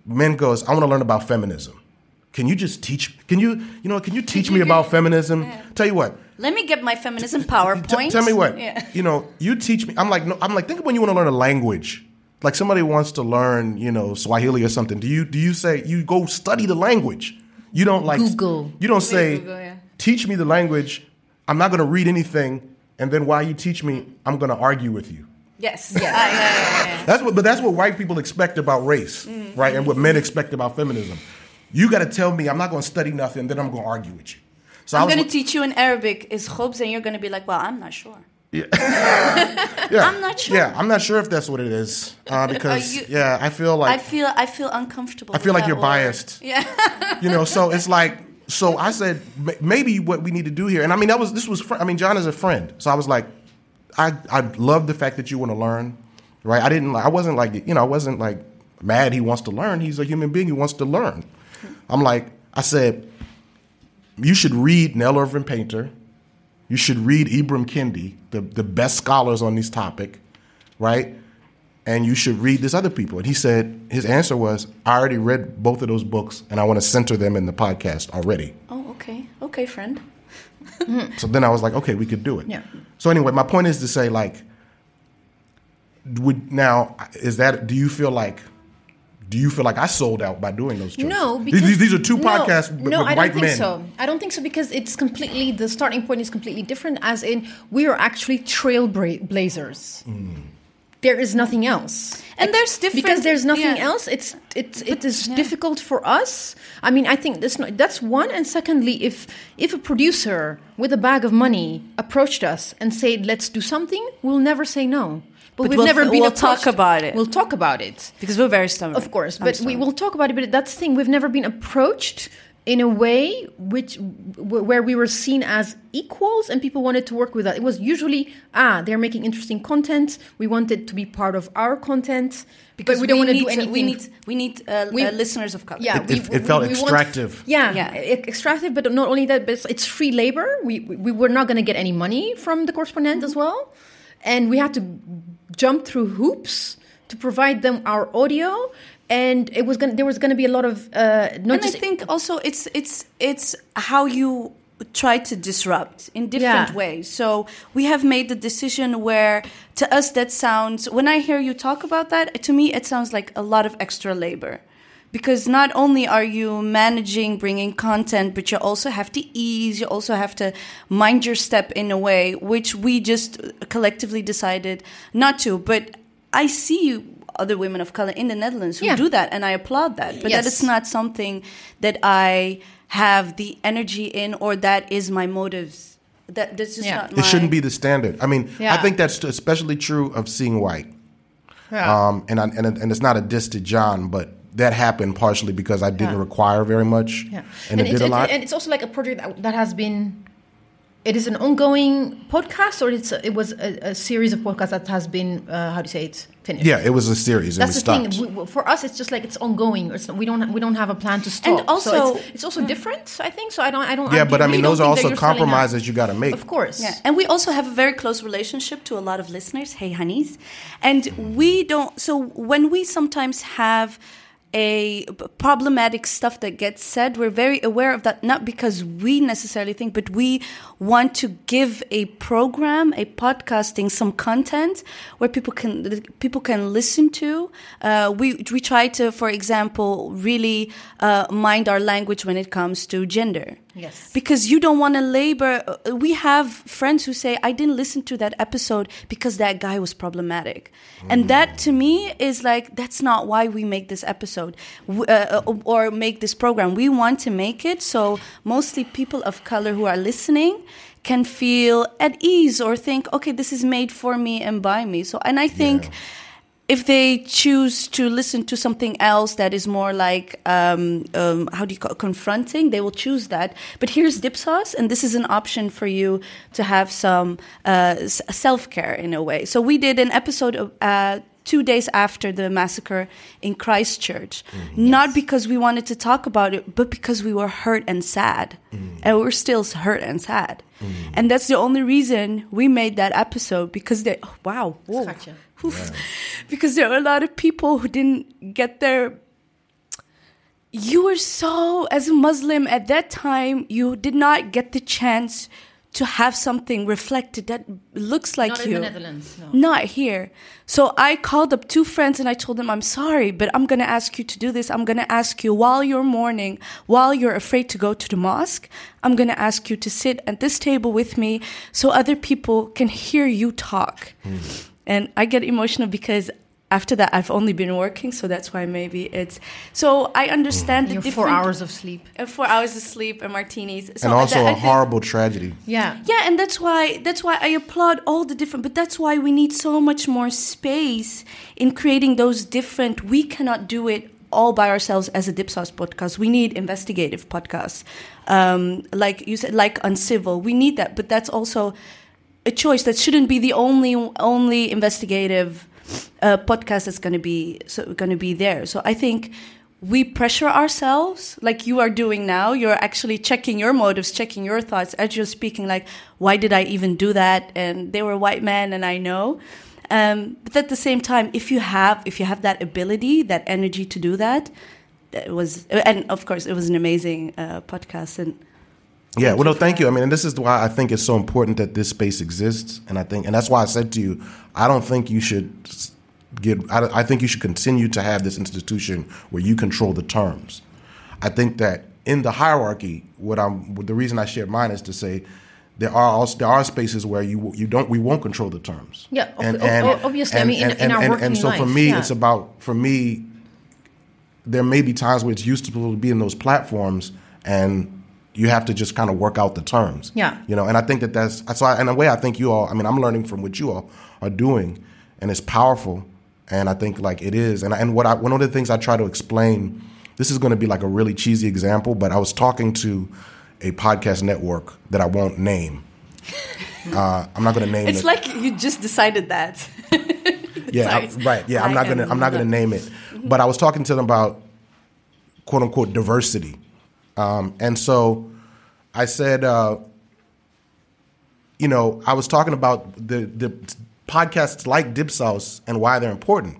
Speaker 3: Men goes, I want to learn about feminism. Can you just teach? Can you, you know, can you teach me about feminism? Tell you what,
Speaker 1: Let me get my feminism
Speaker 3: T-
Speaker 1: PowerPoint.
Speaker 3: tell me what.
Speaker 1: Yeah.
Speaker 3: You know, you teach me. I'm like, no, I'm like, think of when you want to learn a language. Like somebody wants to learn, you know, Swahili or something. Do you do you say you go study the language? You don't like
Speaker 2: Google.
Speaker 3: You don't say,
Speaker 1: Google, yeah.
Speaker 3: teach me the language. I'm not going to read anything, and then while you teach me, I'm going to argue with you.
Speaker 1: Yes. Yeah. Ah, yeah, yeah, yeah.
Speaker 3: That's what, but that's what white people expect about race,
Speaker 1: Mm-hmm.
Speaker 3: right? And what men expect about feminism. You got to tell me I'm not going to study nothing, then I'm going to argue with you. So I
Speaker 1: I'm going to teach you in Arabic is khubz, and you're going to be like, well, I'm not sure.
Speaker 3: Yeah, yeah.
Speaker 1: I'm not sure.
Speaker 3: Yeah, I'm not sure if that's what it is uh, because
Speaker 1: you-
Speaker 3: yeah, I feel like I
Speaker 1: feel I feel uncomfortable.
Speaker 3: I feel like you're
Speaker 1: word.
Speaker 3: biased.
Speaker 1: Yeah.
Speaker 3: you know. So it's like so I said maybe what we need to do here, and I mean that was this was fr- I mean John is a friend, so I was like I I love the fact that you want to learn, right? I didn't I wasn't like you know I wasn't like mad he wants to learn. He's a human being He wants to learn. I'm like I said you should read Nell Irvin Painter. You should read Ibram Kendi, the, the best scholars on this topic, right? And you should read this other people. And he said, his answer was, I already read both of those books and I want to center them in the podcast already.
Speaker 1: oh, okay. Okay, friend.
Speaker 3: So then I was like, okay, we could do it.
Speaker 2: Yeah.
Speaker 3: So anyway, my point is to say, like, would now is that? Do you feel like? Do you feel like I sold out by doing those? Choices?
Speaker 2: No, because
Speaker 3: these, these are two
Speaker 2: no,
Speaker 3: podcasts with,
Speaker 2: no,
Speaker 3: with
Speaker 2: I don't think
Speaker 3: men.
Speaker 2: so. I don't think so because it's completely the starting point is completely different. As in, we are actually trailblazers. Mm. There is nothing else.
Speaker 1: And there's different
Speaker 2: because there's nothing
Speaker 1: yeah.
Speaker 2: else. It's it's it is difficult for us. I mean, I think that's not, that's one. And secondly, if if a producer with a bag of money approached us and said, "Let's do something," we'll never say no. But,
Speaker 1: But
Speaker 2: we've
Speaker 1: we'll-
Speaker 2: never been
Speaker 1: we'll talk about it.
Speaker 2: We'll talk about it.
Speaker 1: Because we're very stubborn.
Speaker 2: Of course,
Speaker 1: I'm
Speaker 2: but we will talk about it. But that's the thing: we've never been approached in a way which where we were seen as equals and people wanted to work with us. It was usually ah, they're making interesting content. We wanted to be part of our content
Speaker 1: because
Speaker 2: but we don't want to do anything.
Speaker 1: We need we need uh,
Speaker 2: We-
Speaker 1: uh, listeners of color.
Speaker 2: yeah,
Speaker 3: It-
Speaker 2: we,
Speaker 3: it- it felt
Speaker 2: want-
Speaker 3: extractive.
Speaker 2: yeah,
Speaker 1: Yeah.
Speaker 2: e- extractive. But not only that, but it's, it's free labor. We, we we were not going to get any money from the correspondent as well, and we had to jump through hoops to provide them our audio. And it was going. There was going to be a lot of uh, not
Speaker 1: and
Speaker 2: just
Speaker 1: I think also it's it's it's how you try to disrupt in different
Speaker 2: Yeah.
Speaker 1: ways. So we have made the decision where to us that sounds when I hear you talk about that, to me it sounds like a lot of extra labor. Because not only are you managing bringing content, but you also have to ease, you also have to mind your step in a way, which we just collectively decided not to. But I see other women of color in the Netherlands who
Speaker 2: Yeah.
Speaker 1: do that, and I applaud that. But that
Speaker 2: Yes.
Speaker 1: is not something that I have the energy in, or that is my motives. That that's just
Speaker 2: Yeah.
Speaker 1: not my.
Speaker 3: It shouldn't be the standard. I mean, I think that's especially true of seeing white.
Speaker 2: Yeah.
Speaker 3: Um, and, I, and and it's not a diss to John, but that happened partially because I didn't
Speaker 2: Yeah.
Speaker 3: require very much,
Speaker 2: Yeah.
Speaker 3: and, it
Speaker 2: it's,
Speaker 3: did a lot.
Speaker 2: And it's also like a project that, that has been. It is an ongoing podcast, or it's a, it was a, a series of podcasts that has been uh, how do you say it finished?
Speaker 3: yeah, it was a series, and
Speaker 2: That's
Speaker 3: we
Speaker 2: the
Speaker 3: stopped.
Speaker 2: thing. We, for us, it's just like it's ongoing. It's, we don't we don't have a plan to stop.
Speaker 1: And also-
Speaker 2: so it's, it's also different. I think so. I don't I don't.
Speaker 3: yeah,
Speaker 2: I
Speaker 3: but I mean, those are also
Speaker 2: you're selling out.
Speaker 3: compromises you got to make.
Speaker 2: Of course.
Speaker 1: Yeah, and we also have a very close relationship to a lot of listeners. Hey, honeys, and we don't. So when we sometimes have a problematic stuff that gets said, we're very aware of that. Not because we necessarily think, but we want to give a program, a podcasting, some content where people can people can listen to. Uh, we we try to, for example, really uh, mind our language when it comes to gender.
Speaker 2: Yes.
Speaker 1: Because you don't want to labor. uh, We have friends who say, I didn't listen to that episode because that guy was problematic. And that to me is like, that's not why we make this episode uh, uh, or make this program. We want to make it so mostly people of color who are listening can feel at ease or think, okay, this is made for me and by me. So, and I think
Speaker 3: Yeah.
Speaker 1: if they choose to listen to something else that is more like um, um, how do you call it, confronting, they will choose that. But here's Dipsaus, and this is an option for you to have some uh, self care in a way. So we did an episode of. Uh, Two days after the massacre in Christchurch, mm, not because we wanted to talk about it, but because we were hurt and sad, mm. and we're still hurt and sad, mm. and that's the only reason we made that episode because they. oh, wow, whoa.
Speaker 2: Schatje.
Speaker 1: Oof. Because there are a lot of people who didn't get their. You were so, as a Muslim at that time, you did not get the chance to have something reflected that looks like
Speaker 2: Not
Speaker 1: you.
Speaker 2: in the Netherlands. No.
Speaker 1: Not here. So I called up two friends and I told them, I'm sorry, but I'm going to ask you to do this. I'm going to ask you while you're mourning, while you're afraid to go to the mosque, I'm going to ask you to sit at this table with me so other people can hear you talk. Hmm. And I get emotional because after that, I've only been working. So that's why maybe it's. So I understand the
Speaker 2: Your
Speaker 1: different.
Speaker 2: four hours of sleep.
Speaker 1: uh, four hours of sleep and martinis. So
Speaker 3: and also
Speaker 1: I- I
Speaker 3: a
Speaker 1: think-
Speaker 3: horrible tragedy.
Speaker 2: Yeah.
Speaker 1: yeah, and that's why that's why I applaud all the different. But that's why we need so much more space in creating those different. We cannot do it all by ourselves as a Dipsaus podcast. We need investigative podcasts, um, like you said, like Uncivil. We need that, but that's also a choice. That shouldn't be the only only investigative podcast that's going to be so, going to be there. So I think we pressure ourselves like you are doing now. You're actually checking your motives, checking your thoughts as you're speaking. Like, why did I even do that? And they were white men, and I know. Um, but at the same time, if you have if you have that ability, that energy to do that, that was and of course it was an amazing uh, podcast and.
Speaker 3: Yeah, well, no, thank you. I mean, and this is why I think it's so important that this space exists, and I think, and that's why I said to you, I don't think you should get. I, I think you should continue to have this institution where you control the terms. I think that in the hierarchy, what I'm, what the reason I shared mine is to say there are also there are spaces where you you don't we won't control the terms.
Speaker 2: Yeah, ob- ob- obviously, I mean, in- in our
Speaker 3: and,
Speaker 2: working
Speaker 3: and so for me,
Speaker 2: yeah.
Speaker 3: it's about for me there may be times where it's useful to be in those platforms and you have to just kind of work out the terms.
Speaker 2: Yeah.
Speaker 3: You know, and I think that that's, so I, in a way, I think you all, I mean, I'm learning from what you all are doing and it's powerful. And I think like it is. And, and what I, one of the things I try to explain, this is going to be like a really cheesy example, but I was talking to a podcast network that I won't name. Uh, I'm not going to name
Speaker 1: It's
Speaker 3: it.
Speaker 1: It's like you just decided that.
Speaker 3: Yeah, I- right. Yeah, I'm
Speaker 1: I
Speaker 3: not gonna I'm not gonna name it, but I was talking to them about quote unquote diversity, um, and so I said, uh, you know, I was talking about the the podcasts like Dipsaus and why they're important,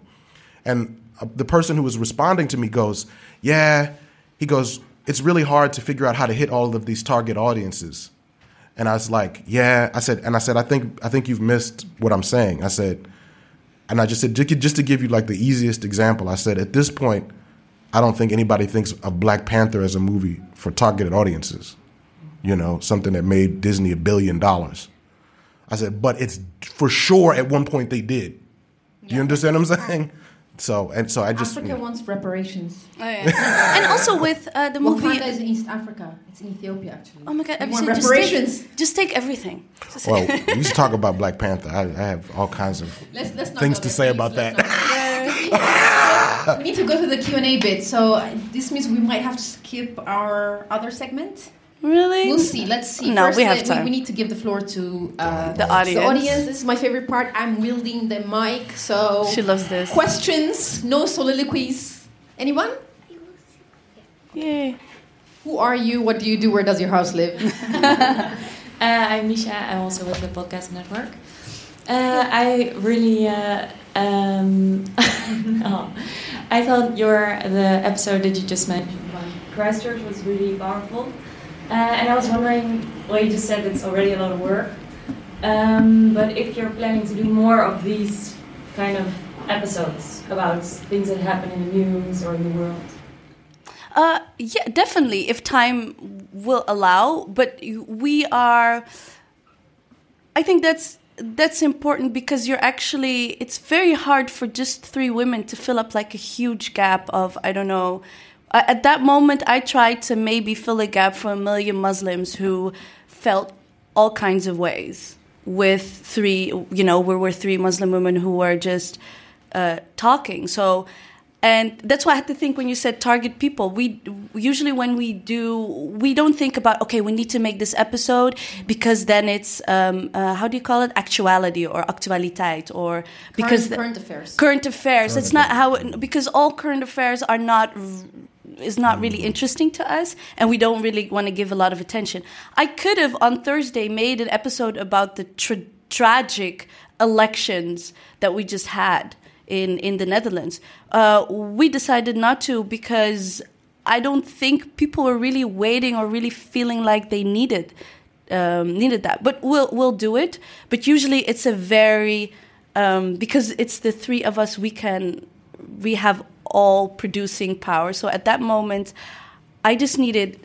Speaker 3: and uh, the person who was responding to me goes, yeah, he goes, it's really hard to figure out how to hit all of these target audiences. And I was like, yeah. I said, and I said, I think, I think you've missed what I'm saying. I said, and I just said, just to give you like the easiest example, I said, at this point, I don't think anybody thinks of Black Panther as a movie for targeted audiences. You know, something that made Disney a billion dollars. I said, but it's for sure at one point they did. Do you understand what I'm saying? So and so I just
Speaker 4: Africa wants reparations.
Speaker 1: Oh, yeah. and also with uh, the movie.
Speaker 4: Wakanda is in East Africa. It's in Ethiopia, actually.
Speaker 1: Oh my god!
Speaker 4: We
Speaker 1: I've
Speaker 4: want
Speaker 1: just
Speaker 4: reparations.
Speaker 1: take, just take everything. Just-
Speaker 3: well, we should talk about Black Panther. I, I have all kinds of
Speaker 4: Let's, let's
Speaker 3: things
Speaker 4: go
Speaker 3: to
Speaker 4: there,
Speaker 3: say
Speaker 4: please.
Speaker 3: about
Speaker 4: Let's
Speaker 3: that.
Speaker 4: not go there. we need to go to the Q&A bit. So uh, this means we might have to skip our other segment.
Speaker 1: really?
Speaker 4: We'll see. Let's see.
Speaker 1: No,
Speaker 4: First,
Speaker 1: we have
Speaker 4: let-
Speaker 1: time.
Speaker 4: We, need to give the floor to uh,
Speaker 1: The audience.
Speaker 4: The audience. This is my favorite part. I'm wielding the mic, so
Speaker 1: She loves this.
Speaker 4: questions, no soliloquies. Anyone?
Speaker 1: Yay!
Speaker 4: Who are you? What do you do? Where does your house live?
Speaker 5: Uh, I'm Misha. I'm also with the podcast network. Uh, I really, uh, um, oh, I thought your the episode that you just mentioned about Christchurch was really powerful, uh, and I was wondering. Well, you just said it's already a lot of work, um, but if you're planning to do more of these kind of episodes about things that happen in the news or in the world.
Speaker 1: Uh, yeah, definitely, if time will allow. But we are. I think that's that's important because you're actually. It's very hard for just three women to fill up like a huge gap of I don't know. At that moment, I tried to maybe fill a gap for a million Muslims who felt all kinds of ways with three. You know, we were three Muslim women who were just uh, talking. So and that's why I had to think when you said target people. We usually when we do, we don't think about okay, we need to make this episode because then it's um, uh, how do you call it actuality or actualiteit or because
Speaker 2: current, current affairs.
Speaker 1: Current affairs. Current it's affairs. not how because all current affairs are not is not really interesting to us and we don't really want to give a lot of attention. I could have on Thursday made an episode about the tra tragic elections that we just had in in the Netherlands. Uh, we decided not to because I don't think people were really waiting or really feeling like they needed um, needed that. But we'll we'll do it. But usually it's a very um, because it's the three of us. We can we have all producing power. So at that moment, I just needed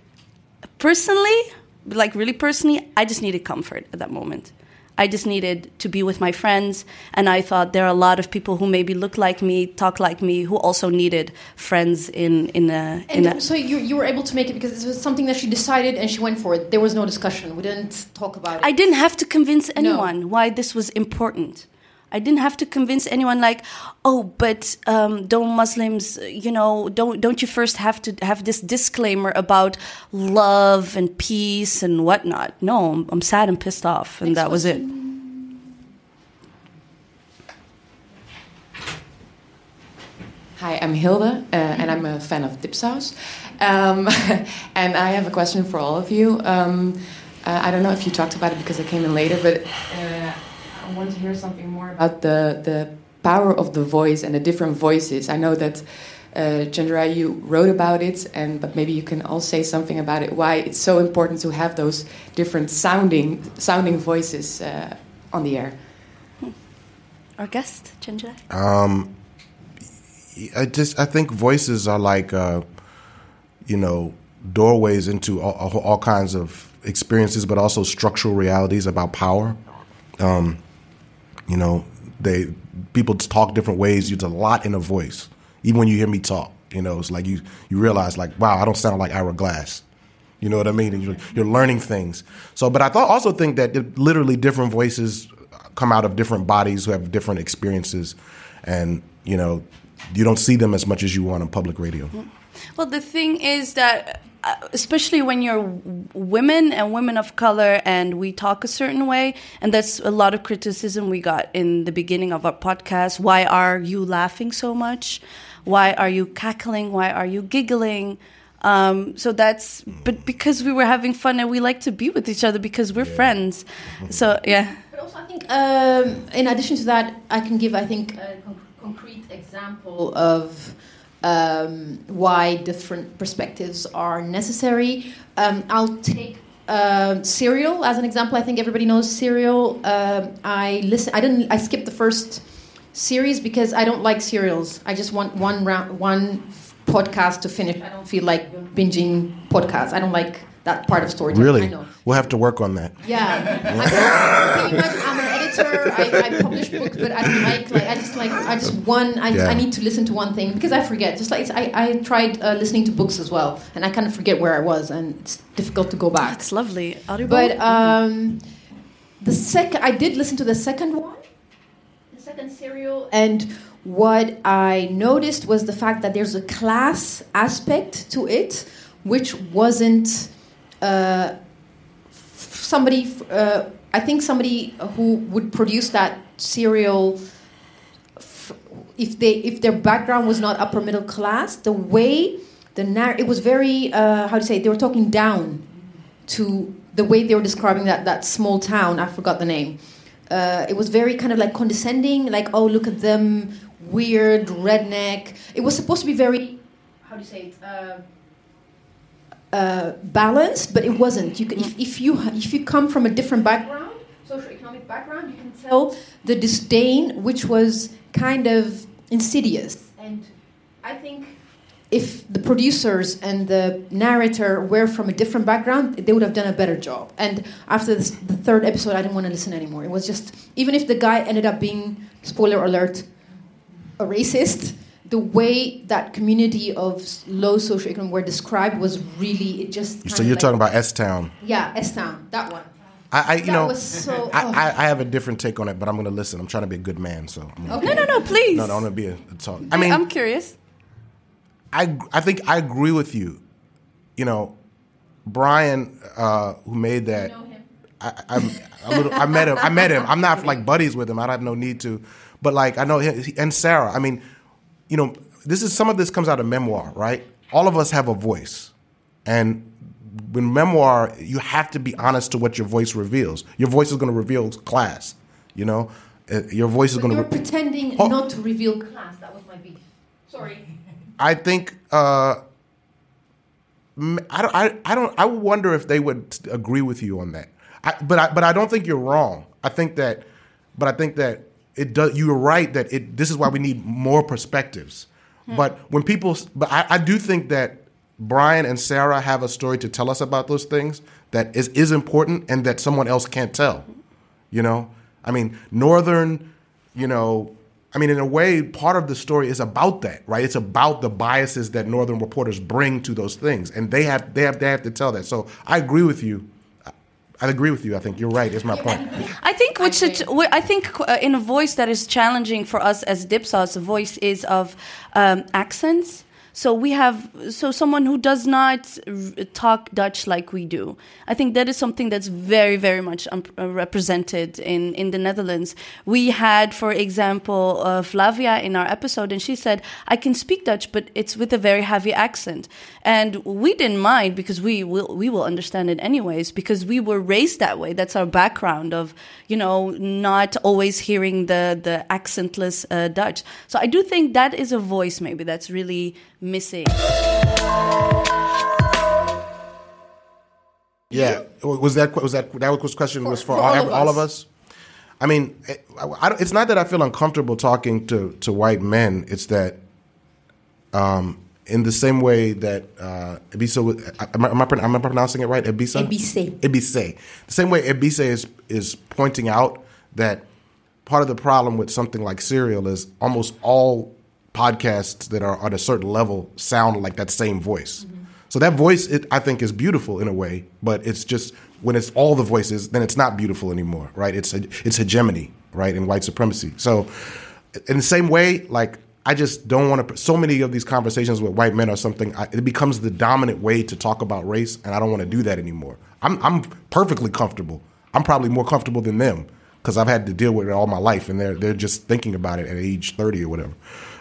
Speaker 1: personally, like really personally, I just needed comfort at that moment. I just needed to be with my friends. And I thought there are a lot of people who maybe look like me, talk like me, who also needed friends in in a.
Speaker 2: In
Speaker 1: and
Speaker 2: a so you you were able to make it because this was something that she decided and she went for it. There was no discussion. We didn't talk about it.
Speaker 1: I didn't have to convince anyone no. why this was important. I didn't have to convince anyone like, oh, but um, don't Muslims, you know, don't don't you first have to have this disclaimer about love and peace and whatnot? No, I'm, I'm sad and pissed off, and Next that was it.
Speaker 6: Hi, I'm Hilde, uh, and I'm a fan of Dipsaus. Um, and I have a question for all of you. Um, uh, I don't know if you talked about it because I came in later, but uh, I want to hear something more about the, the power of the voice and the different voices. I know that uh, Chenjerai, you wrote about it, and but maybe you can all say something about it. Why it's so important to have those different sounding sounding voices uh, on the air.
Speaker 1: Hmm. Our guest, Chenjerai.
Speaker 3: Um, I just I think voices are like uh, you know doorways into all, all, kinds of experiences, but also structural realities about power. Um, you know, they people talk different ways. Use a lot in a voice. Even when you hear me talk, you know, it's like you you realize like, wow, I don't sound like Ira Glass. You know what I mean? And you're, you're learning things. So, but I thought also think that literally different voices come out of different bodies who have different experiences, and you know, you don't see them as much as you want on public radio.
Speaker 1: Well, the thing is that especially when you're women and women of color and we talk a certain way and that's a lot of criticism we got in the beginning of our podcast. Why are you laughing so much? Why are you cackling? Why are you giggling? Um, so that's but because we were having fun and we like to be with each other because we're yeah. friends. So yeah.
Speaker 2: But also i think um, in addition to that i can give i think a concrete example of um, why different perspectives are necessary. Um, I'll take uh, Serial as an example. I think everybody knows Serial. Um, I listen. I didn't. I skipped the first series because I don't like serials. I just want one round, one podcast to finish. I don't feel like binging podcasts. I don't like that part of storytelling.
Speaker 3: Really? We'll have to work on that.
Speaker 2: Yeah. can you imagine? I'm an editor. I, I, publish books, but I don't like like I just like I just one. I, yeah. I need to listen to one thing because I forget. Just like I, I tried uh, listening to books as well, and I kind of forget where I was, and it's difficult to go back.
Speaker 1: That's lovely. Audible.
Speaker 2: But um, the second I did listen to the second one, the second serial, and what I noticed was the fact that there's a class aspect to it, which wasn't uh, somebody, uh, I think somebody who would produce that serial, if they if their background was not upper middle class, the way the narr- it was very uh, how to say they were talking down to the way they were describing that that small town. I forgot the name. Uh, it was very kind of like condescending, like oh look at them, weird redneck. It was supposed to be very how do you say it? Uh, uh, balanced, but it wasn't. You can, if, if, you if you come from a different background, socioeconomic background, you can tell the disdain, which was kind of insidious. And I think
Speaker 4: if the producers and the narrator were from a different background, they would have done a better job. And after this, the third episode, I didn't want to listen anymore. It was just, even if the guy ended up being, spoiler alert, a racist, the way that community of low social socioeconomic were described was really, it just.
Speaker 3: So you're
Speaker 4: like,
Speaker 3: talking about S Town.
Speaker 4: Yeah, S Town, that one.
Speaker 3: I, I you
Speaker 4: That
Speaker 3: know,
Speaker 4: was so-
Speaker 3: I,
Speaker 4: oh.
Speaker 3: I, I have a different take on it, but I'm going to listen. I'm trying to be a good man, so. I'm
Speaker 1: No, no, no, please.
Speaker 3: No, no, I'm going to be a, a talk. I
Speaker 1: I
Speaker 3: mean,
Speaker 1: I'm curious.
Speaker 3: I I think I agree with you. You know, Brian, uh, who made that. I, I'm a little. I met him. I met him. I'm not like buddies with him. I don't have no need to, but like I know him and Sarah. I mean, you know, this is some of this comes out of memoir, right? All of us have a voice, and when memoir, you have to be honest to what your voice reveals. Your voice is going to reveal class. You know, Uh, your voice is going
Speaker 4: you're
Speaker 3: to.
Speaker 4: pretending
Speaker 3: Oh.
Speaker 4: not to reveal class. That was my beef. Sorry.
Speaker 3: I think uh, I don't. I, I don't. I wonder if they would agree with you on that. I, but I, but I don't think you're wrong. I think that, but I think that it does. You are right that it. This is why we need more perspectives. But when people, but I, I do think that Brian and Sarah have a story to tell us about those things that is is important and that someone else can't tell. You know, I mean, Northern, you know, I mean, in a way, part of the story is about that, right? It's about the biases that Northern reporters bring to those things, and they have they have they have to tell that. So I agree with you. I- agree with you. I think you're right. Is my point.
Speaker 1: I think which it, wh- I think uh, in a voice that is challenging for us as Dipsaus, a voice is of um, accents. So we have so someone who does not talk Dutch like we do. I think that is something that's very very much um, represented in in the Netherlands. We had, for example, uh, Flavia in our episode, and she said, "I can speak Dutch, but it's with a very heavy accent." And we didn't mind because we will we will understand it anyways because we were raised that way. That's our background of you know not always hearing the the accentless uh, Dutch. So I do think that is a voice maybe that's really missing.
Speaker 3: Yeah, was that was that that was question was for,
Speaker 4: for
Speaker 3: all,
Speaker 4: all of
Speaker 3: all of
Speaker 4: us.
Speaker 3: us? I mean, it, I, it's not that I feel uncomfortable talking to to white men. It's that, um, in the same way that uh, Ebisa, am I, am I, am I pronouncing it right? Ebisa.
Speaker 4: Ebissé.
Speaker 3: Ebissé. The same way Ebissé is is pointing out that part of the problem with something like Serial is almost all podcasts that are at a certain level sound like that same voice. So that voice, it, I think, is beautiful in a way, but it's just when it's all the voices, then it's not beautiful anymore, right? It's it's hegemony, right, and white supremacy. So, in the same way, like I just don't want to. So many of these conversations with white men or something, I, it becomes the dominant way to talk about race, and I don't want to do that anymore. I'm I'm perfectly comfortable. I'm probably more comfortable than them because I've had to deal with it all my life, and they're they're just thinking about it at age thirty or whatever.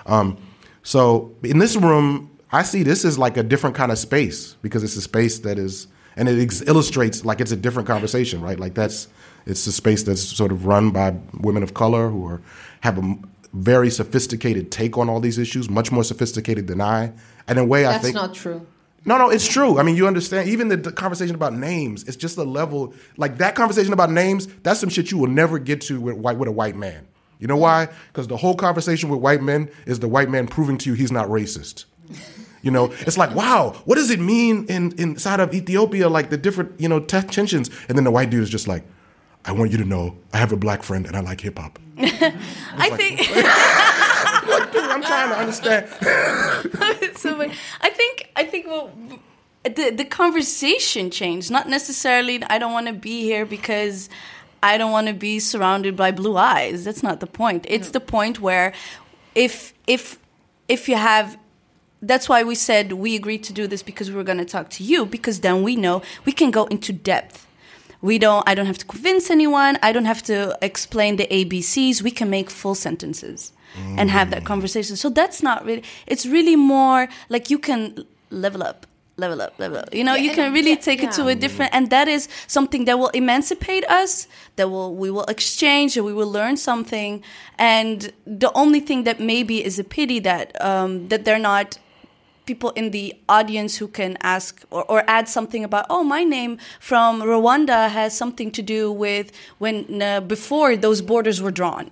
Speaker 3: Um, so in this room, I see this is like a different kind of space because it's a space that is, and it ex- illustrates like it's a different conversation, right? Like that's it's a space that's sort of run by women of color who are have a very sophisticated take on all these issues, much more sophisticated than I. And in a way, I think That's
Speaker 4: not true.
Speaker 3: no, no, it's true. I mean, you understand. Even the, the conversation about names, it's just a level like that conversation about names. That's some shit you will never get to with white with a white man. You know why? Because the whole conversation with white men is the white man proving to you he's not racist. You know, it's like, wow, what does it mean in inside of Ethiopia? Like the different, you know, te- tensions, and then the white dude is just like, I want you to know, I have a black friend and I like hip hop.
Speaker 1: I think.
Speaker 3: Like, dude, I'm trying to understand.
Speaker 1: so I think I think well, the the conversation changed. Not necessarily. I don't want to be here because I don't want to be surrounded by blue eyes. That's not the point. It's mm. the point where if if if you have. That's why we said we agreed to do this because we were going to talk to you because then we know we can go into depth. We don't. I don't have to convince anyone. I don't have to explain the ABCs. We can make full sentences and have that mm. conversation. So that's not really. It's really more like you can level up, level up, level up. You know, you can really
Speaker 4: yeah,
Speaker 1: take it to a different, and that is something that will emancipate us. That will we will exchange and we will learn something. And the only thing that maybe is a pity that um, that they're not people in the audience who can ask or, or add something about oh my name from rwanda has something to do with when uh, before those borders were drawn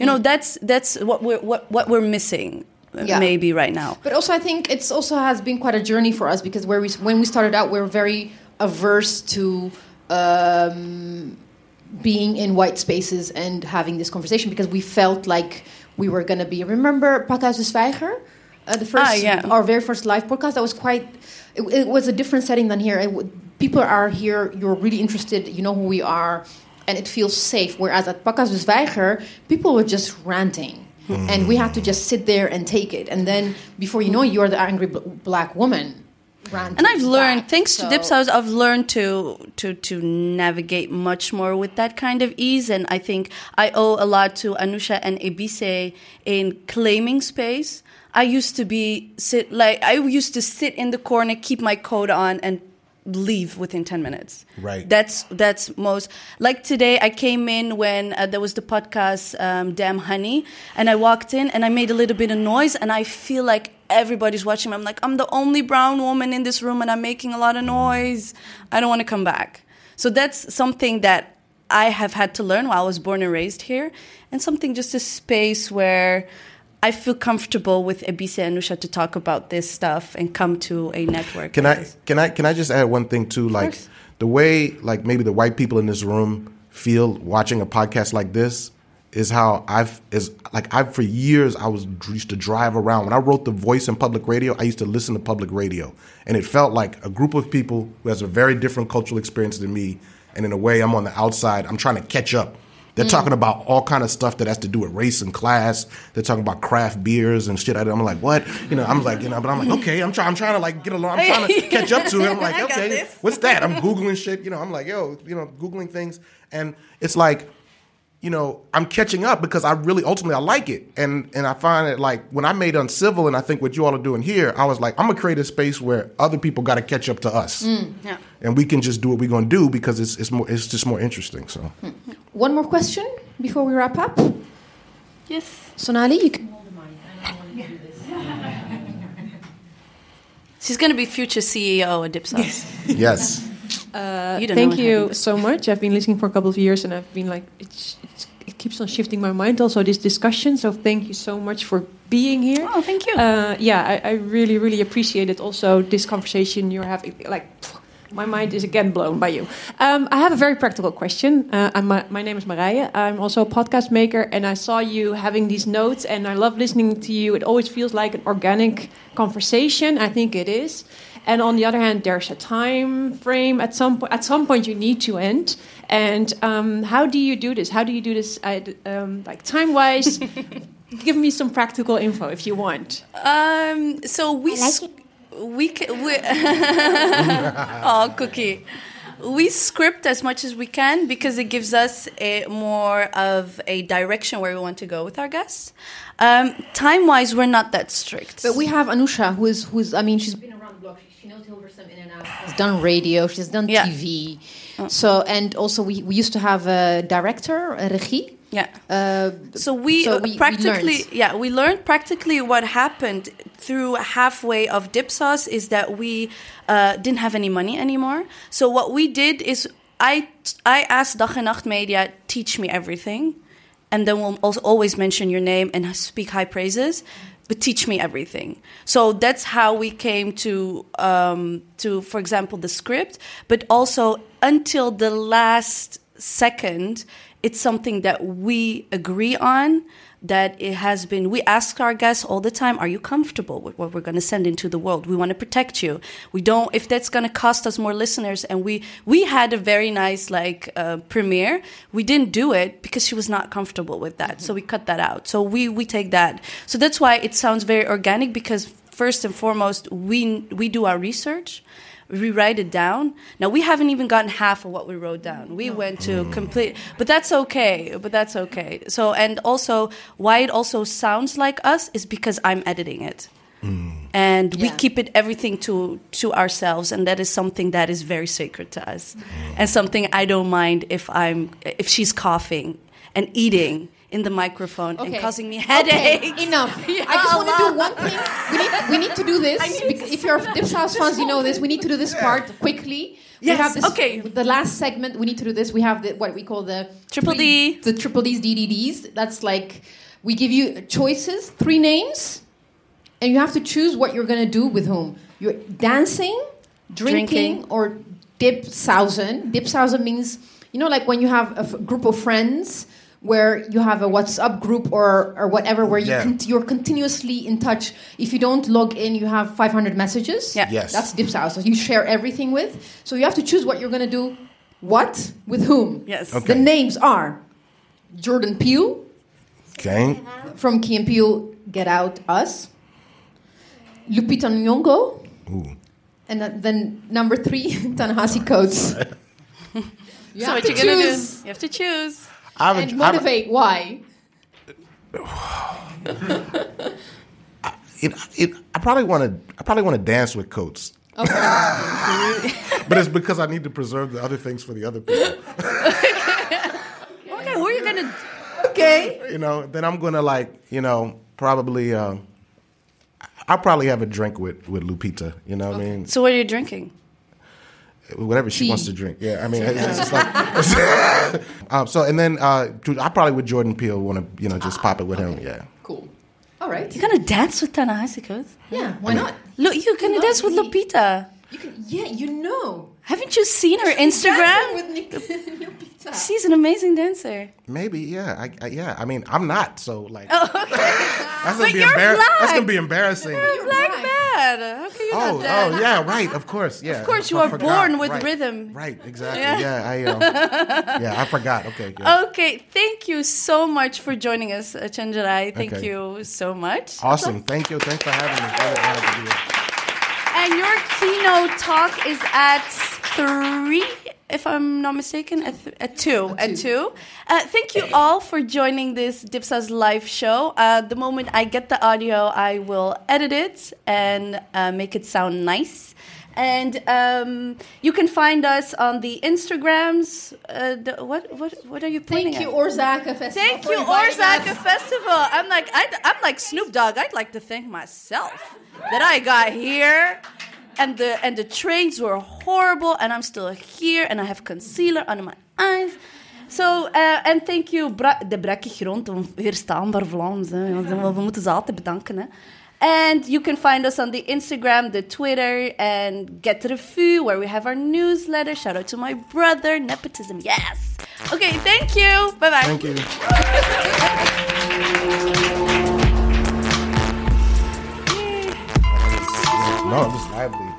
Speaker 1: you know that's that's what we're what, what we're missing
Speaker 2: Yeah.
Speaker 1: maybe right now.
Speaker 2: But also, I think it's also has been quite a journey for us because where we when we started out, we were very averse to um, being in white spaces and having this conversation because we felt like we were going to be. Remember Podcast de Zwijger? Uh, the first,
Speaker 1: Ah, yeah.
Speaker 2: our very first live podcast. That was quite. It, it was a different setting than here. It, people are here. You're really interested. You know who we are, and it feels safe. Whereas at Podcast de Zwijger, people were just ranting. And we had to just sit there and take it. And then before you know you're the angry bl- black woman.
Speaker 1: and I've learned,
Speaker 2: back.
Speaker 1: thanks
Speaker 2: So-
Speaker 1: to Dipsaus, I've learned to to to navigate much more with that kind of ease. And I think I owe a lot to Anousha and Ebissé in claiming space. I used to be sit like I used to sit in the corner, keep my coat on, and leave within 10 minutes.
Speaker 3: Right.
Speaker 1: that's that's most like today i came in when uh, there was the podcast um, damn honey and i walked in and i made a little bit of noise and i feel like everybody's watching me. I'm like i'm the only brown woman in this room and i'm making a lot of noise. I don't want to come back. So that's something that i have had to learn while i was born and raised here and something just a space where I feel comfortable with Ebissé and Nusha to talk about this stuff and come to a network.
Speaker 3: Can I
Speaker 1: this.
Speaker 3: can I can I just add one thing too? Like the way like maybe the white people in this room feel watching a podcast like this is how I've is like I've for years I was used to drive around when I wrote the voice in public radio. I used to listen to public radio, and it felt like a group of people who has a very different cultural experience than me. And in a way, I'm on the outside. I'm trying to catch up. They're talking about all kind of stuff that has to do with race and class. They're talking about craft beers and shit. I'm like, what? You know, I'm like, you know, but I'm like, okay, I'm trying, I'm trying to like get along. I'm trying to catch up to it. I'm like, okay, what's that? I'm googling shit. You know, I'm like, yo, you know, googling things, and it's like, you know, I'm catching up because I really ultimately I like it, and and I find it like when I made Uncivil, and I think what you all are doing here, I was like, I'm gonna create a space where other people got to catch up to us, mm,
Speaker 1: Yeah.
Speaker 3: and we can just do what we're gonna do because it's it's more it's just more interesting. So. Hmm.
Speaker 2: One more question before we wrap up.
Speaker 1: Yes.
Speaker 2: Sonali, you can.
Speaker 1: She's going to be future CEO at Dipsaus.
Speaker 3: Yes.
Speaker 1: Uh, you don't
Speaker 7: Thank
Speaker 1: know
Speaker 7: you so much. I've been listening for a couple of years, and I've been like, it's, it's, it keeps on shifting my mind. Also, this discussion. So, thank you so much for being here.
Speaker 1: Oh, thank you.
Speaker 7: Uh, yeah, I, I really, really appreciate it. Also, this conversation you're having, like, my mind is again blown by you. Um, I have a very practical question. Uh, I'm, my, my name is Marije. I'm also a podcast maker, and I saw you having these notes, and I love listening to you. It always feels like an organic conversation. I think it is. And on the other hand, there's a time frame. At some point, at some point, you need to end. And um, how do you do this? How do you do this? I, um, like time wise. Give me some practical info if you want.
Speaker 1: Um, so we s- we ca- we oh cookie. We script as much as we can because it gives us a more of a direction where we want to go with our guests. Um, time wise, we're not that strict.
Speaker 2: But we have Anousha, who is, who's, I mean, she's been around the block. She, she knows Hilversum in and out. She's done radio. She's done
Speaker 1: Yeah.
Speaker 2: TV. So, and also we, we used to have a director, a regie.
Speaker 1: yeah.
Speaker 2: Uh,
Speaker 1: So we,
Speaker 2: So
Speaker 1: uh,
Speaker 2: we- we
Speaker 1: practically,
Speaker 2: learned.
Speaker 1: yeah, we learned practically what happened through halfway of Dipsaus is that we uh, didn't have any money anymore. So what we did is I I asked Dag en Nacht Media teach me everything, and then we'll also always mention your name and speak high praises. Teach me everything. So that's how we came to, um, to for example, the script. But also until the last second, it's something that we agree on that it has been we ask our guests all the time are you comfortable with what we're going to send into the world? We want to protect you. We don't if that's going to cost us more listeners and we we had a very nice like uh, premiere we didn't do it because she was not comfortable with that. So we cut that out. So we we take that. So that's why it sounds very organic because first and foremost we we do our research we write it down. Now we haven't even gotten half of what we wrote down. We went to mm. complete, but that's okay. But that's okay. So and also why it also sounds like us is because I'm editing it, mm. and we keep it everything to to ourselves, and that is something that is very sacred to us, mm. and something I don't mind if I'm if she's coughing and eating in the microphone and causing me headaches.
Speaker 2: Okay, enough. I just want to do one thing. We need, we need to do this. if you're Dipsaus fans, you know this. We need to do this part quickly. We
Speaker 1: Yes,
Speaker 2: have this,
Speaker 1: okay.
Speaker 2: The last segment, we need to do this. We have the, what we call the
Speaker 1: Triple D.
Speaker 2: The triple D's, DDDs. That's like we give you choices, three names, and you have to choose what you're going to do with whom. You're dancing, drinking,
Speaker 1: Drinking.
Speaker 2: or dip sausen. Dip sausen means, you know, like when you have a f- group of friends where you have a WhatsApp group or, or whatever where you
Speaker 3: Yeah.
Speaker 2: con- you're continuously in touch. If you don't log in, you have 500 messages.
Speaker 1: Yeah.
Speaker 3: Yes.
Speaker 2: That's dip sausen. You share everything with. So you have to choose what you're going to do, what, with whom.
Speaker 1: Yes.
Speaker 3: Okay.
Speaker 2: The names are Jordan Peele
Speaker 3: Okay.
Speaker 2: from Key and Peele, Get Out, Us. Lupita Nyong'o.
Speaker 3: Ooh.
Speaker 2: And then, then number three, Ta-Nehisi Coates. You
Speaker 1: So
Speaker 2: have
Speaker 1: what
Speaker 2: to
Speaker 1: you gonna
Speaker 2: choose
Speaker 1: do? You have to choose.
Speaker 3: I have a-
Speaker 2: and
Speaker 3: I have a-
Speaker 2: motivate. Why?
Speaker 3: it, it, I probably want to. I probably want to dance with Coates. but it's because I need to preserve the other things for the other people.
Speaker 1: Okay, who are you gonna?
Speaker 2: Okay.
Speaker 3: You know, then I'm gonna like, you know, probably. Uh, I'll probably have a drink with with Lupita. You know what I mean?
Speaker 1: So what are you drinking?
Speaker 3: Whatever she
Speaker 2: Tea.
Speaker 3: wants to drink. Yeah, I mean, it's, it's just like. um, so and then uh, I probably with Jordan Peele want to, you know, just pop it with him. Yeah.
Speaker 2: Cool. All right.
Speaker 1: You're gonna dance with Ta-Nehisi Coates?
Speaker 2: Yeah, why not?
Speaker 1: Look, you're gonna dance with
Speaker 2: me.
Speaker 1: Lupita.
Speaker 2: You can, yeah, you know.
Speaker 1: Haven't you seen her Instagram?
Speaker 2: with
Speaker 1: She's an amazing dancer.
Speaker 3: Maybe. Yeah. I, I, yeah. I mean, I'm not. So like.
Speaker 1: Oh, okay.
Speaker 3: That's
Speaker 1: But
Speaker 3: gonna be
Speaker 1: you're
Speaker 3: embar-
Speaker 1: black.
Speaker 3: That's gonna be embarrassing.
Speaker 1: You're black man. How can you
Speaker 3: Oh,
Speaker 1: not dance?
Speaker 3: oh, yeah, right. Of course, yeah.
Speaker 1: Of course, you
Speaker 3: I
Speaker 1: are
Speaker 3: forgot.
Speaker 1: born with
Speaker 3: Right.
Speaker 1: rhythm.
Speaker 3: Right, exactly.
Speaker 1: Yeah.
Speaker 3: Yeah, I, um, yeah, I forgot. Okay, good.
Speaker 1: Okay, thank you so much for joining us, uh, Chenjerai. Thank
Speaker 3: Okay.
Speaker 1: you so much.
Speaker 3: Awesome. Thank you. Thanks for having me. Really honored to be here.
Speaker 1: And your keynote talk is at three, if I'm not mistaken, at, th- at two. At two. Uh, thank you all for joining this Dipsaus live show. Uh, the moment I get the audio, I will edit it and uh, make it sound nice. And um, you can find us on the Instagrams. Uh, the, what what what are you pointing
Speaker 2: Thank you? Oorzaken Festival.
Speaker 1: Thank you,
Speaker 2: Oorzaken.
Speaker 1: Festival. I'm like, I, I'm like Snoop Dogg. I'd like to thank myself that I got here, and the and the trains were horrible, and I'm still here, and I have concealer under my eyes. So, uh, and thank you, Bra de Brakke Grond, weerstaanbaar Vlaams. Hè. We moeten ze altijd bedanken. Hè. And you can find us on the Instagram, the Twitter, and Get Revue, where we have our newsletter. Shout out to my brother, Nepotism, yes. Okay, thank you. Bye bye.
Speaker 3: Thank you. No, I'm just lively.